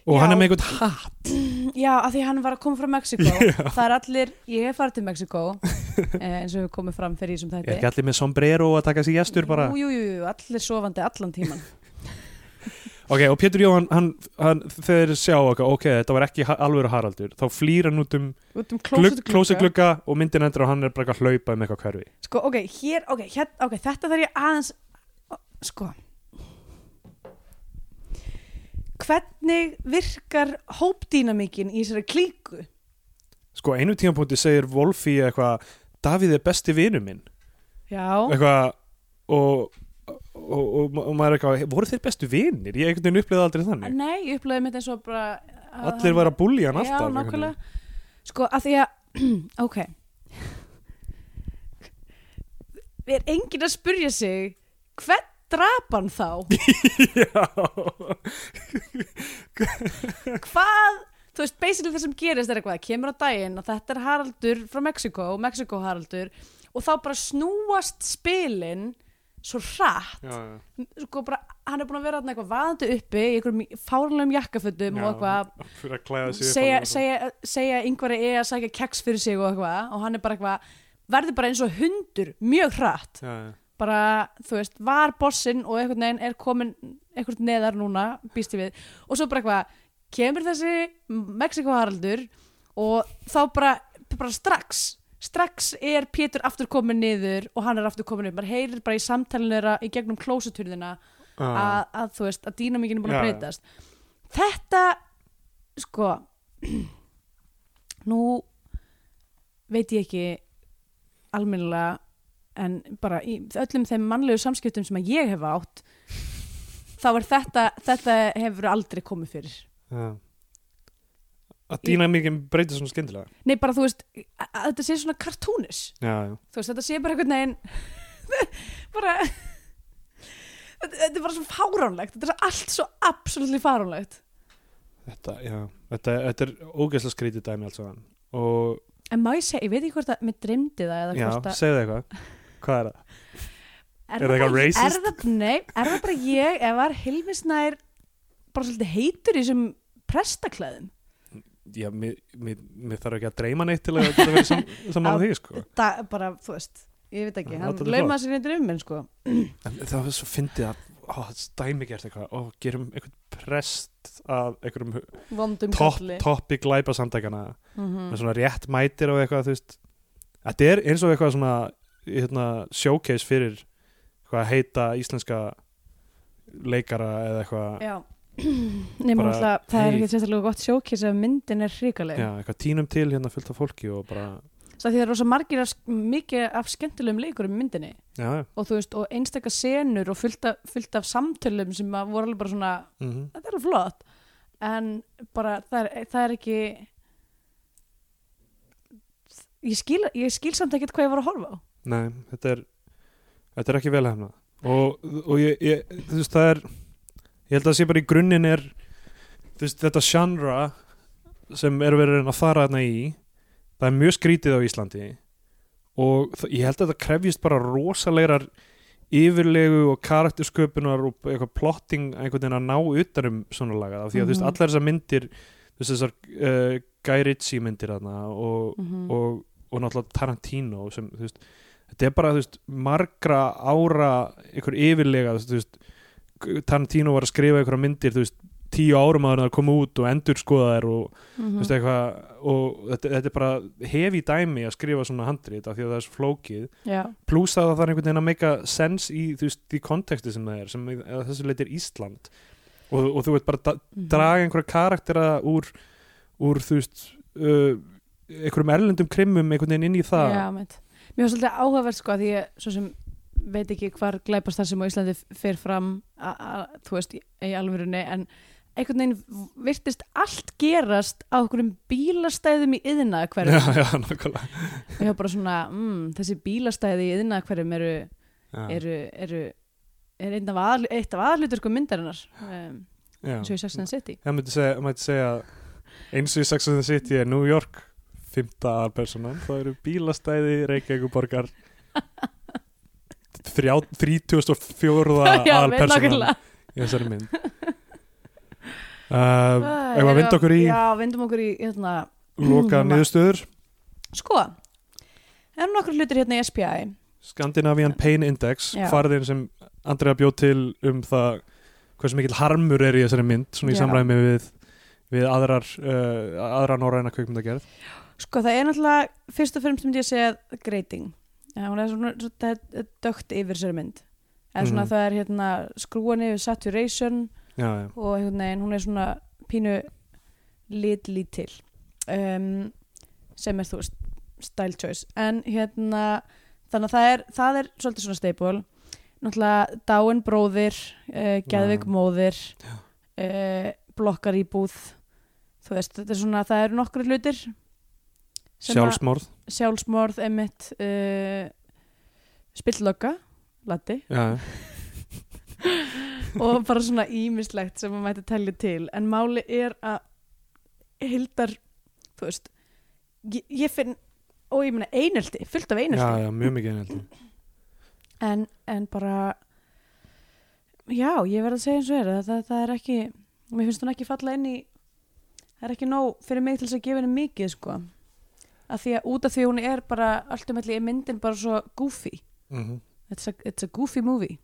Og Já. hann er með einhvern hatt. Já, að því hann var að koma frá Mexiko það er allir, ég hef farið til Mexiko eh, eins og við komum fram fyrir í þessum er þætti. ekki allir með sombrero að taka sér gestur bara? jú, jú, jú, allir sofandi allan tíman Ok, og Pétur Jóhann, hann, hann, þeir sjá okkar, ok, þetta var ekki alvöru Haraldur, þá flýr hann út um um klóseglugga og myndin endur og hann er bara eitthvað að hlaupa um eitthvað hverfi. Sko, ok, hér, ok, hér, ok, þetta þarf ég aðeins, sko, hvernig virkar hópdýnamíkin í þessari klíku? Sko, einu tímapunkti segir Wolfi eitthvað, Davíð er besti vinu minn, Já, eitthvað, og, og, og, og maður er eitthvað, voru þeir bestu vinir? Ég einhvern veginn upplýði aldrei þannig. nei, ég upplöði mitt eins og bara... að Allir var að búlja hann alltaf. Já, nákvæmlega. Sko, að því að, ok, er enginn að spyrja sig, hvern drap hann þá? Já, hvað, þú veist, basically það sem gerist er eitthvað, kemur á daginn og þetta er Haraldur frá Mexiko, Mexiko Haraldur og þá bara snúast spilin svo hratt já, já. sko bara, hann er búin að vera eitthvað vaðandi uppi í einhverjum fárlegum jakkafötum og eitthvað, segja, segja, segja yngvari er að sækja keks fyrir sig og eitthvað og hann er bara eitthvað, verður bara eins og hundur mjög hratt Já, já. bara, þú veist, var bossinn og einhvern veginn er komin einhvern neðar núna, býst ég við og svo bara eitthvað, kemur þessi Mexiko Haraldur og þá bara, bara strax strax er Pétur aftur komin niður og hann er aftur komin upp, maður heyrir bara í samtalinu þeirra í gegnum klósuturðina Ah. að, að þú veist, að dýnamíkin er búin að breytast þetta sko nú veit ég ekki almennilega en bara í öllum þeim mannlegu samskiptum sem að ég hef átt þá er þetta þetta hefur aldrei komið fyrir Já. Að dýna mikið breytið svona skyndilega. nei bara þú veist, að, þetta sé svona kartúnis Já, já. þú veist, þetta sé bara einhvern veginn bara þetta, þetta er bara svo fáránlegt þetta er allt svo absolutt fáránlegt Þetta, já, þetta, þetta er ógeðslega skrítið dæmi alls og en má ég segja, ég veit ekki hvort að mér dreymdi það já, að segðu eitthvað hvað er það? er, er það eitthvað racist? er það, nei, er það bara ég ef var Hilmisnær bara svolítið heitur í þessum prestaklæðum Já, mér, mér, mér þarf ekki að dreyma neitt til að, að vera sam, saman að því sko. da, bara, þú veist, ég veit ekki hann laumaði sér neitt um minn sko. En það var svo fyndið að ó, dæmi gert eitthvað, ó, gerum einhvern prest að einhverjum kalli toppi glæpa samtækana Mhm. með svona rétt mætir og eitthvað þú veist, þetta er eins og eitthvað svona hérna, showcase fyrir hvað heita íslenska leikara eða eitthvað nema Bara, alltaf, það er ekki sérstaklega gott sjókis ef myndin er hrikaleg já, eitthvað tínum til hérna fullt af fólki og bara, svo því það er rosa margir af, mikið af skemmtilegum leikur um myndinni. Já, og þú veist, og einstakar senur og fullt af, fullt af samtölum sem voru alveg bara svona mm þetta er alveg flott. En bara það er, það er ekki ég skil, ég skil samt ekkert hvað ég var að horfa á. Nei, þetta er þetta er ekki vel hefna og, og ég, ég, þú veist, það er ég held að það sé bara í grunninn er veist, þetta genre sem er verið að fara þarna í það er mjög skrítið á Íslandi og það, ég held að þetta krefjist bara rosalegrar yfirlegu og karaktersköpunar og eitthvað plotting einhvern veginn að ná utanum svona laga af því að þú veist, Mhm. allar þessar myndir þessar uh, Guy Ritchie myndir þarna og, mm og, og náttúrulega Tarantino sem, þú veist, þetta er bara þú veist, margra ára einhver yfirlega þú veist, Tarantino var að skrifa einhverja myndir þú veist, tíu árum en það koma út og endur skoða þær og, Mhm. þú veist, eitthvað, og þetta, þetta er bara hefi dæmi að skrifa svona handrit af því að það er svo flókið já, pluss að það þarf einhvern veginn að make sense í, þú veist, í konteksti sem það er sem að þessu leitir Ísland og, og þú veit bara da, Mhm. draga einhverja karaktera úr, úr þú veist uh, einhverjum erlendum krimmum einhvern veginn inn í það meit. mér var svolítið áhugavert sko að því svo sem veit ekki hvar glæpast þar sem á Íslandi fyrir fram þú veist, í alvörunni en einhvern veginn virtist allt gerast á okkurum bílastæðum í yðina hverjum já, já, nákvæmlega. Og ég var bara svona, mm, þessi bílastæði í yðina hverjum eru eru, eru, er einn af aðl eitt af aðlutur sko myndarinnar um, eins og í Sex and the City. Ég mætti segja, mætti segja eins og í Sex and the City er New York fymta aðalpersonan, það eru bílastæði Reykjavík og borgar 34. alpersona í þessari mynd. Uh, Eða vind okkur í Já, vindum okkur í hérna, Loka niðurstöður? Sko, erum nokkur hlutir hérna í SPI Scandinavian Pain Index farðin sem Andrea bjóð til um það hversu mikil harmur er í þessari mynd svona í samræmi við, við aðrar, uh, aðrar norræna kveikmyndagerð Sko, það er náttúrulega fyrst og fremst myndi ég að segja greiting. Já, hún er svona, svona dögt yfir þessari mynd. En svona Mhm. það er hérna skrúan yfir saturation já, já, og veginn, hún er svona pínu lit lítil um, sem er þú veist style choice, en hérna þannig að það er, það er svolítið svona staple. Náttúrulega dáin bróðir uh, geðvik Já. móðir uh, blokkar íbúð. Þú veist, þetta er svona, það eru nokkru hlutir sjálfsmorð. sjálfsmorð, emitt uh, spilllögga latti já, og bara svona ímislegt sem maður mætti telja til. En máli er að hildar þú veist ég, ég finn, og ég meina einelti fullt af já, einelti. Já, mjög mikið einhelti en, en bara já, ég verð að segja eins og er það, það, það er ekki mér finnst hún ekki falla inn í það er ekki nóg fyrir mig til þess að gefa henni mikið sko að því að út af því hún er bara ultimately er myndin bara svo goofy. Mm it's a, it's a goofy movie.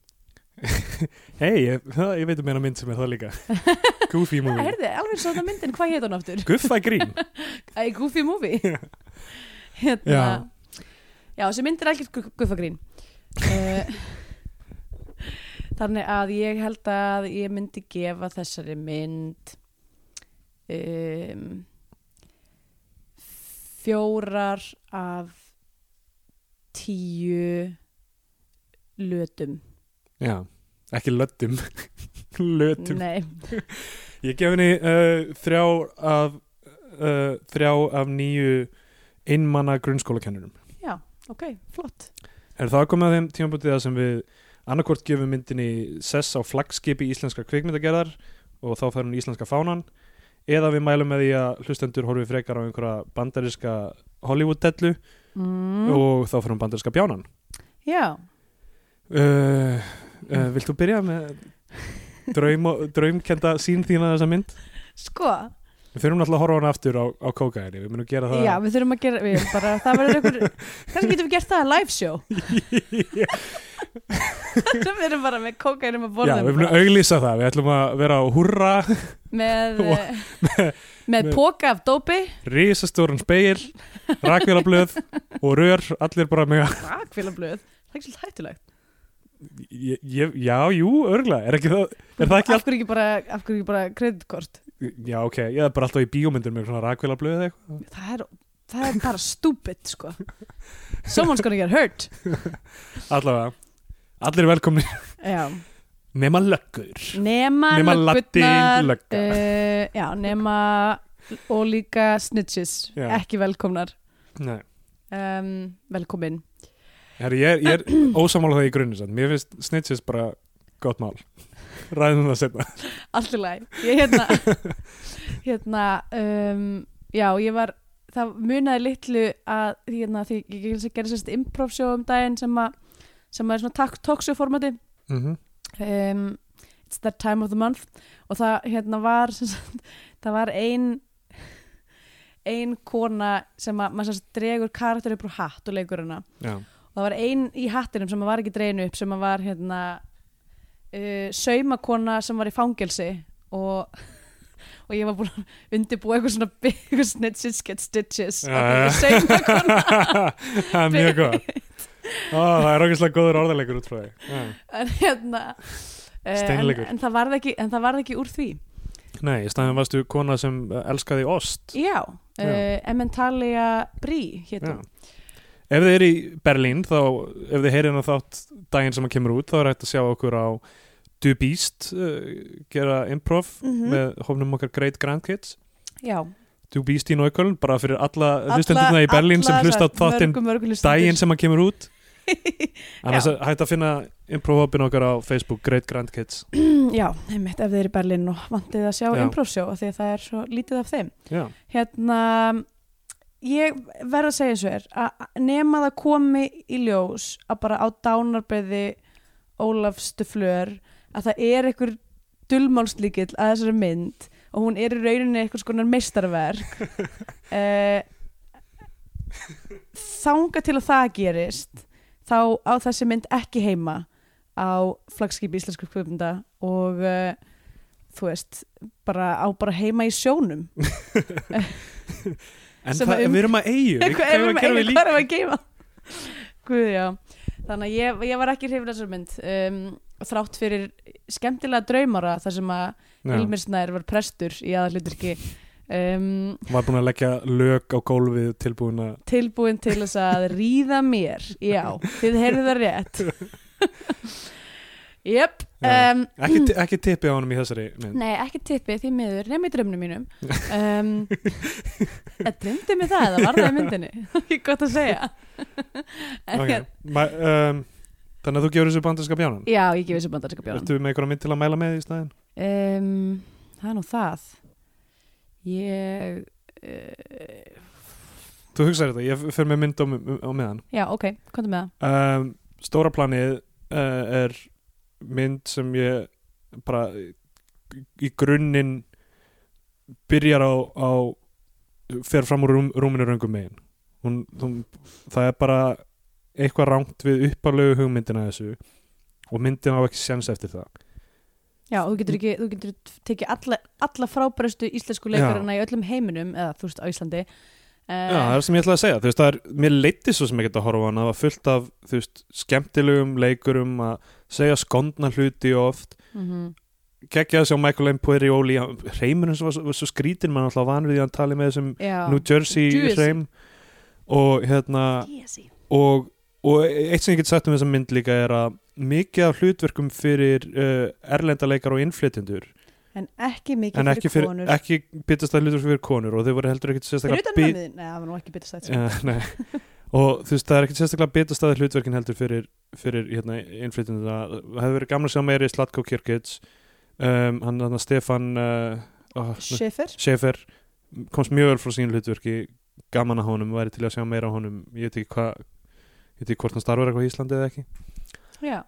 Hei, ég, ég veit um eina mynd sem er það líka. Goofy movie. Heyrði, alveg svona myndin, hvað heit hún aftur? Guffa grín Goofy Movie. Hérna Já. Já, þessi mynd er algjört gu- guffagrín uh, Þannig að ég held að ég myndi gefa þessari mynd um, fjórar af tíu lötum. Já, ekki löttum lötum. Nei, Ég gef henni uh, þrjá af uh, þrjá af nýju einmanna grunnskólakennurum. já, ok, flott. Er það komið að þeim tímabútið það sem við annarkvort gefum myndinni sess á flaggskipi íslenskar kvikmyndagerðar og þá fær hún íslenska fánan eða við mælum með því að hlustendur horfið frekar á einhverja bandariska Hollywood-dellu mm. og þá hún bandariska bjánan. Já, Uh, uh, vilt þú byrja með draum, draumkenda sín þína þessa mynd? sko Við þurfum náttúrulega að horfa hana aftur á, á kókaini, við munum gera það. Já, við þurfum að gera, við bara, það verður einhver, kannski getum við gert það? Að live show, við erum bara með kókainum að Já, borða við munum auglýsa það, við ætlum að vera á hurra, með, Og- eh, með, með- póka af dópi, risastóran speil, rakvélablöð og rör, allir bara með rakvélablöð, það er ekki svolítið hættulegt. ég, ég, já, jú, örgulega er, ekki það, er það ekki af hverju ekki bara, af hverju ekki bara kreditkort já, ok, ég er bara alltaf í bíómyndur með svona rakvélablöð eða eitthvað það er, það er bara stupid sko someone's gonna get hurt allavega, allir er velkomni já. nema löggur nema, Nema latin löggurnar, lögga. uh, já, nema og líka snitches Já. ekki velkomnar Nei. um, velkomin Herri, ég, er- ég er ósamála það í grunni sann. mér finnst snitches bara gott mál ræðum það setna allt í lagi. Ég hérna hérna um, já ég var það munaði litlu að hérna því ég gerði sérst improv show um daginn sem að sem að er svona talkshow formati. Mm um, it's that time of the month. Og það hérna var sagt, það var ein ein kona sem að maður sérst dregur karakter upp úr hatt og leikur hana. Já, og það var ein í hattinum sem var ekki dreginu upp sem að var hérna uh, saumakona sem var í fangelsi og, og ég var búin að undirbúa eitthvað svona eitthvað snitches get stitches já. eitthvað saumakona það er mjög gott Ó, það er okkur góður orðalegur út frá því já. en hérna uh, en, en það varð ekki en það varð ekki úr því nei, í staðin varstu kona sem uh, elskaði ost já, uh, Já. Emmentalia Brie Já. hétum Ef þið er í Berlín þá, ef þið heyrið hann þátt daginn sem hann kemur út, þá er hægt að sjá okkur á Du Beast uh, gera improv Mhm. með hófnum okkar Great Grandkids já, Du Beast í Nóiköln, bara fyrir alla hlustendurna í Berlín sem hlusta á þáttinn daginn sem hann kemur út. Já. er hægt að finna improv-hópin okkar á Facebook Great Grandkids já, einmitt ef þið er í Berlín og vantið að sjá Já. improv show af því að það er svo lítið af þeim. Já, hérna ég verð að segja svo er að nema það komi í ljós að bara á dánarbeði Ólafs Stuflör að það er einhver dulmálslíkill að þessari mynd og hún er í rauninni eitthvað skonar meistarverk. Uh, þanga til að það gerist þá á þessi mynd ekki heima á flagskip íslensku kvöpunda og uh, þú veist bara á bara heima í sjónum en það, að um- við erum að eigu hvað er við að hvað er við að geima Guð, þannig að ég, ég var ekki hrifin þessar mynd um, þrátt fyrir skemmtilega draumara þar sem að Hilmir Snær var prestur í aðalluturki um, var búin að leggja lög á gólfið tilbúin að tilbúin til þess að ríða mér. Já, þið heyrðu það rétt. Já. Um, ekki, ekki tippi á honum í þessari mynd. Nei, ekki tippi því miður, nema í drömnum mínum. Um, Það drömdi mig það, það var það í myndinni Ekki gott að segja. Okay. Ma, um, Þannig að þú gefur þessu bandarska bjánan? Já, ég gefið þessu bandarska bjónan Ertu með einhverja mynd til að mæla með í staðinn? um, Það er nú það. Ég uh, Þú hugsaðir þetta, ég fer með mynd á, á meðan. Já, ok, komdu með það. Um, Stóra planið uh, er mynd sem ég bara í, grunninn byrjar á, á fer fram úr rúm, rúminu röngum megin. Hún, hún, það er bara eitthvað rangt við uppalegu hugmyndina þessu og myndin á ekki séns eftir það. Já, þú getur ekki, þú getur tekið alla, alla frábærustu íslensku leikarana í öllum heiminum eða þú veist á Íslandi Já, það er sem ég ætla að segja, þú veist, það er, mér leiti svo sem ég get að horfa á hana, það var fullt af, þú veist, skemmtilegum leikurum að segja skondna hluti oft, mm geggja að sjá Michael M. Poirioli, reymurinn sem var, var svo skrítin, mann alltaf við því að hann tali með þessum Já, New Jersey Jersey. reym og hérna, Jersey. og, og eitt sem ég get sagt um þessa mynd líka er að mikið af hlutverkum fyrir uh, erlenda leikar og innflytjendur En ekki mikið en fyrir, ekki, fyrir, konur. ekki byttast að hlutverk fyrir konur og þau voru heldur Fyrir sérstaklega utan bi- mömmuðin, nei, það var nú ekki þetta Ja, nei. og þú veist það er ekkert sérstaklega bitastæði hlutverkin heldur fyrir, fyrir hérna, innflytjum það hefði verið gamla að sjá meiri Slatko Kirkic um, hann, hann Stefan uh, oh, Schiffer Schaefer komst mjög vel frá sín hlutverki. Gaman að honum, væri til að sjá meira á honum. Ég veit ekki hvað ég veit ekki hvort hann starfar eitthvað í Íslandi eða ekki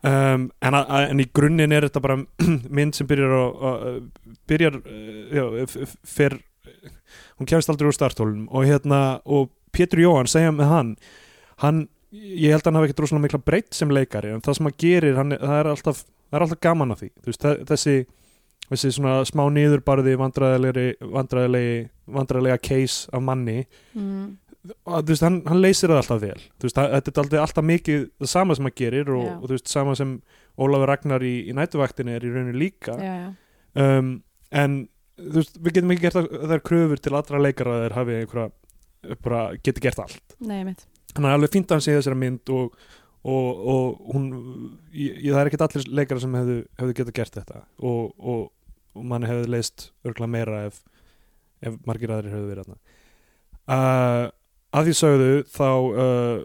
um, en, að, að- en í grunninn er þetta bara mynd sem byrjar á byrjar uh, já, f- f- fer hún kemst aldrei úr startólunum og hérna og Pétur Jóhann segja með hann hann, ég held að hann hafi ekki droslega mikla breytt sem leikari en það sem hann gerir hann, það, er alltaf, það er alltaf gaman að því veist, það, þessi, þessi svona smá vandræðilegi, vandræðilega case af manni mm. Og, veist, hann, hann leysir það alltaf vel. Veist, það- þetta er alltaf mikið það sama sem hann gerir og, og veist, sama sem Ólafur Ragnar í, í nætuvaktinni er í rauninu líka. Já, já. um, en við getum ekki gert það, þær kröfur til allra leikara að þeir hafi einhverja bara geti gert allt. Hann er alveg fínt að hann sé þessari mynd og, og, og hún ég, það er ekkert allir leikara sem hefðu, hefðu getað gert þetta. Og, og, og manni hefði leist örgla meira ef, ef margir aðrir hefðu verið þarna. Uh, að því sögðu þá uh,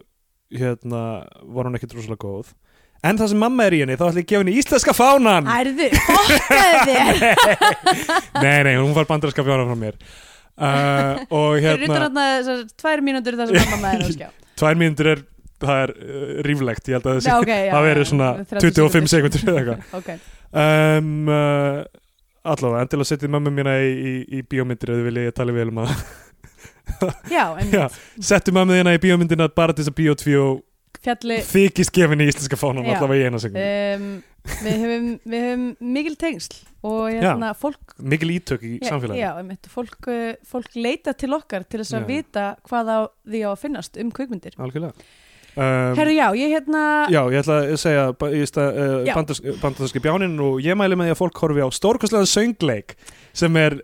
hérna var hún ekkert rosalega góð. En það sem mamma er í henni þá ætla ég að gefa henni íslenska fánan. Ærðu, fokkaði þér. Nei, nei, hún var bandarinska fánan frá mér. Uh, og hérna tvær mínútur þar sem mamma er á skjá. Tvær mínútur er það er uh, ríflegt, ég held að það sé Já, ok, já, það já, verið svona 30 25 sekundur eða eitthvað. Ok, um, uh, allavega, endilega setjið mömmu mína í, í, í bíómyndir ef þið viljið ég tala vel um það já, en Já, settu mömmu þína í bíómyndina bara til þess að bíótvíó fjalli þykist gefin í íslenska fánum Já. allavega í eina sekundu um, við, við höfum mikil tengsl og hérna, fólk mikil ítök í einmitt, fólk, uh, fólk leita til okkar til þess að vita hvað því á að finnast um kvikmyndir. Algjörlega um, Herru, já, ég hérna Já, ég ætla að segja uh, Já. bandars, bandarski bjánin og ég mæli með því að fólk horfi á stórkostlega söngleik sem er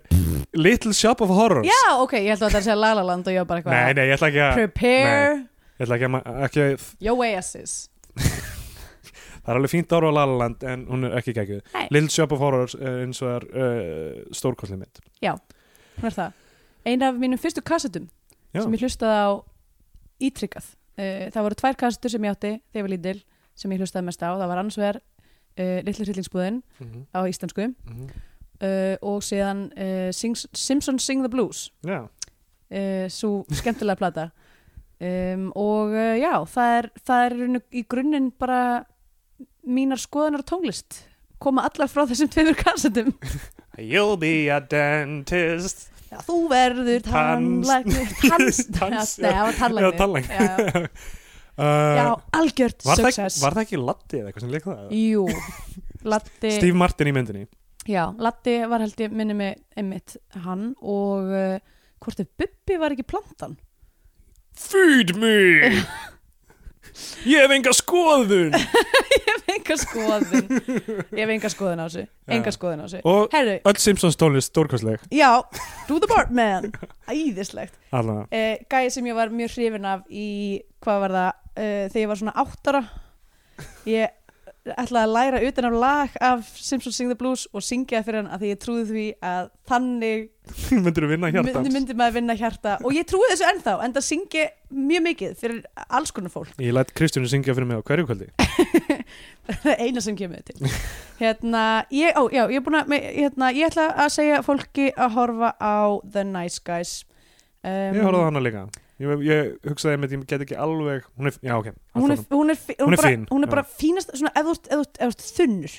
Little Shop of Horrors. Já, ok, ég held að þetta sé La La Land og ég var bara eitthvað Nei, nei, ég ætla ekki að Prepare. Ég ætla ekki að, ekki að your oasis það er alveg fínt ára á La La Land en hún er ekki geggjuð. Nei. Little Shop of Horrors er eins og er uh, stórkostlega mynd. Hún er það. Ein af mínum fyrstu kassetum Já. sem ég hlustaði á ítrykkað uh, Það voru tvær kassetur sem ég átti þegar ég var lítil sem ég hlustaði mest á. Það var annars vegar uh, Little Hryllingsbúðin Mhm, á íslensku. Mhm. uh, og síðan Sings, Simpsons Sing the Blues. Uh, svo skemmtilega plata. Um, og já, það er, það er í og- grunninn bara mínar skoðanar á tónlist. Koma allar frá þessum tveimur kassetum. You'll be a dentist já, þú verður Tans- já, nei, það var Já, tannlæknir. Tannlæknir. já, uh, já, algjört success. var það ekki Latti eða eitthvað sem leik það? jú, Latti Steve Martin í myndinni. Já, Latti var held ég minni mig einmitt hann og uh, hvort ef Bubbi var ekki plantan? Feed me! Ég hef enga skoðun! Ég hef enga skoðun. Ég hef enga skoðun á þessu enga skoðun á þessu. Og herru, öll Simpsons tónlist stórkostleg. Já, Do the Bartman Æðislegt. Allavega uh, Gæði sem ég var mjög hrifin af í Hvað var það uh, Þegar ég var svona áttara. Ég ætlaði að læra utan af lag af Simpsons Sing the Blues og syngja fyrir hann að því ég trúði því að þannig Myndir þú vinna hjartans? myndi, myndi maður vinna hjarta. Og ég trúi þessu ennþá en það syngi mjög mikið fyrir alls konar fólk. Ég læt Kristjánu syngja fyrir mig á hverju kvöldi. Það er eina sem kemur til. Hérna, ég, ó, já, ég er að hérna, ég ætla að segja fólki að horfa á The Nice Guys. Um, Ég horfði á hana líka Ég, ég hugsaði með því ég get ekki alveg Hún er, já ok hún er, hún er, Hún er bara, fín, hún er bara fínast svona, ert þunnur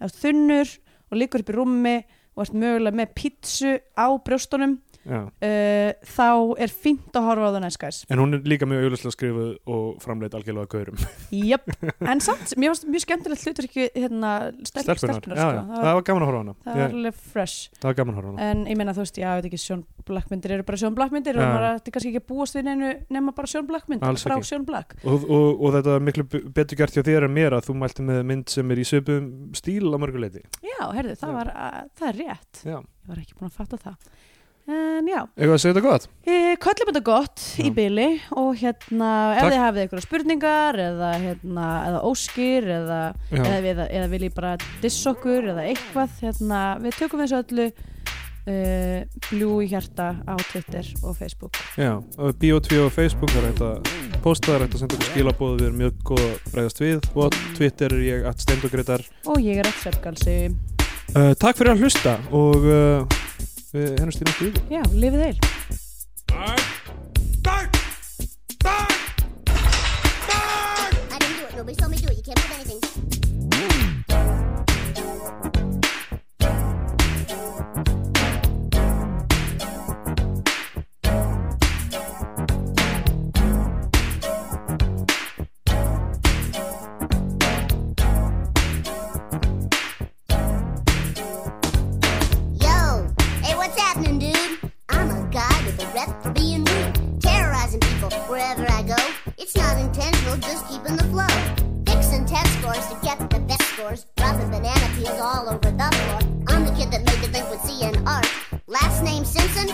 ert þunnur og liggur upp í rúmi og ert mögulega með pítsu á brjóstunum. Uh, þá er fínt að horfa á Nice Guys. En hún er líka mjög auðvitað skrifuð og framleitt algjörlega að gaurum. Jöp, en samt, mér varst mjög skemmtilegt hlutur ekki hérna, stelp, Stelpunar, sko. það, það var, gaman að horfa á hana. það var alveg fresh. Það var gaman að horfa á hana. En ég meina þú veist, já, ég veit ekki, Sjón Blackmyndir eru bara Sjón Blackmyndir Já. og maður ætti kannski ekki að búast við neinu nema bara Sjón Blackmynd Alls frá. Sjón Black. Og, og, og þetta er miklu betur gert hjá þér en mér að þú mælti með mynd sem er í söpum stíl á mörguleiti Já, herðu, það var, að, það er rétt. Já, ég var ekki búin að fatta það en já, eitthvað að segja þetta gott? E, köllum þetta gott í Já. byli og hérna, ef Takk. þið hafið einhverja spurningar eða, hérna, eða óskir eða, eða, eða, eða viljið bara diss okkur eða eitthvað, hérna, við tökum þessu öllu uh, bljú í hjarta á Twitter og Facebook. Já Bio2 og Facebook það er hægt að posta, það er hægt að senda okkur skilabóð við erum mjög góð að bregðast við. Og Twitter er ég að steindogreitar og ég er að Sveppgalsi uh, Takk fyrir að hlusta og uh, við hennumst í næstu já, lifið heil I didn't do it. Nobody saw me do it. You can't prove anything. Just keeping the flow. Fixing test scores to get the best scores. Dropping banana peels all over the floor. I'm the kid that made C and R. Last name Simpson,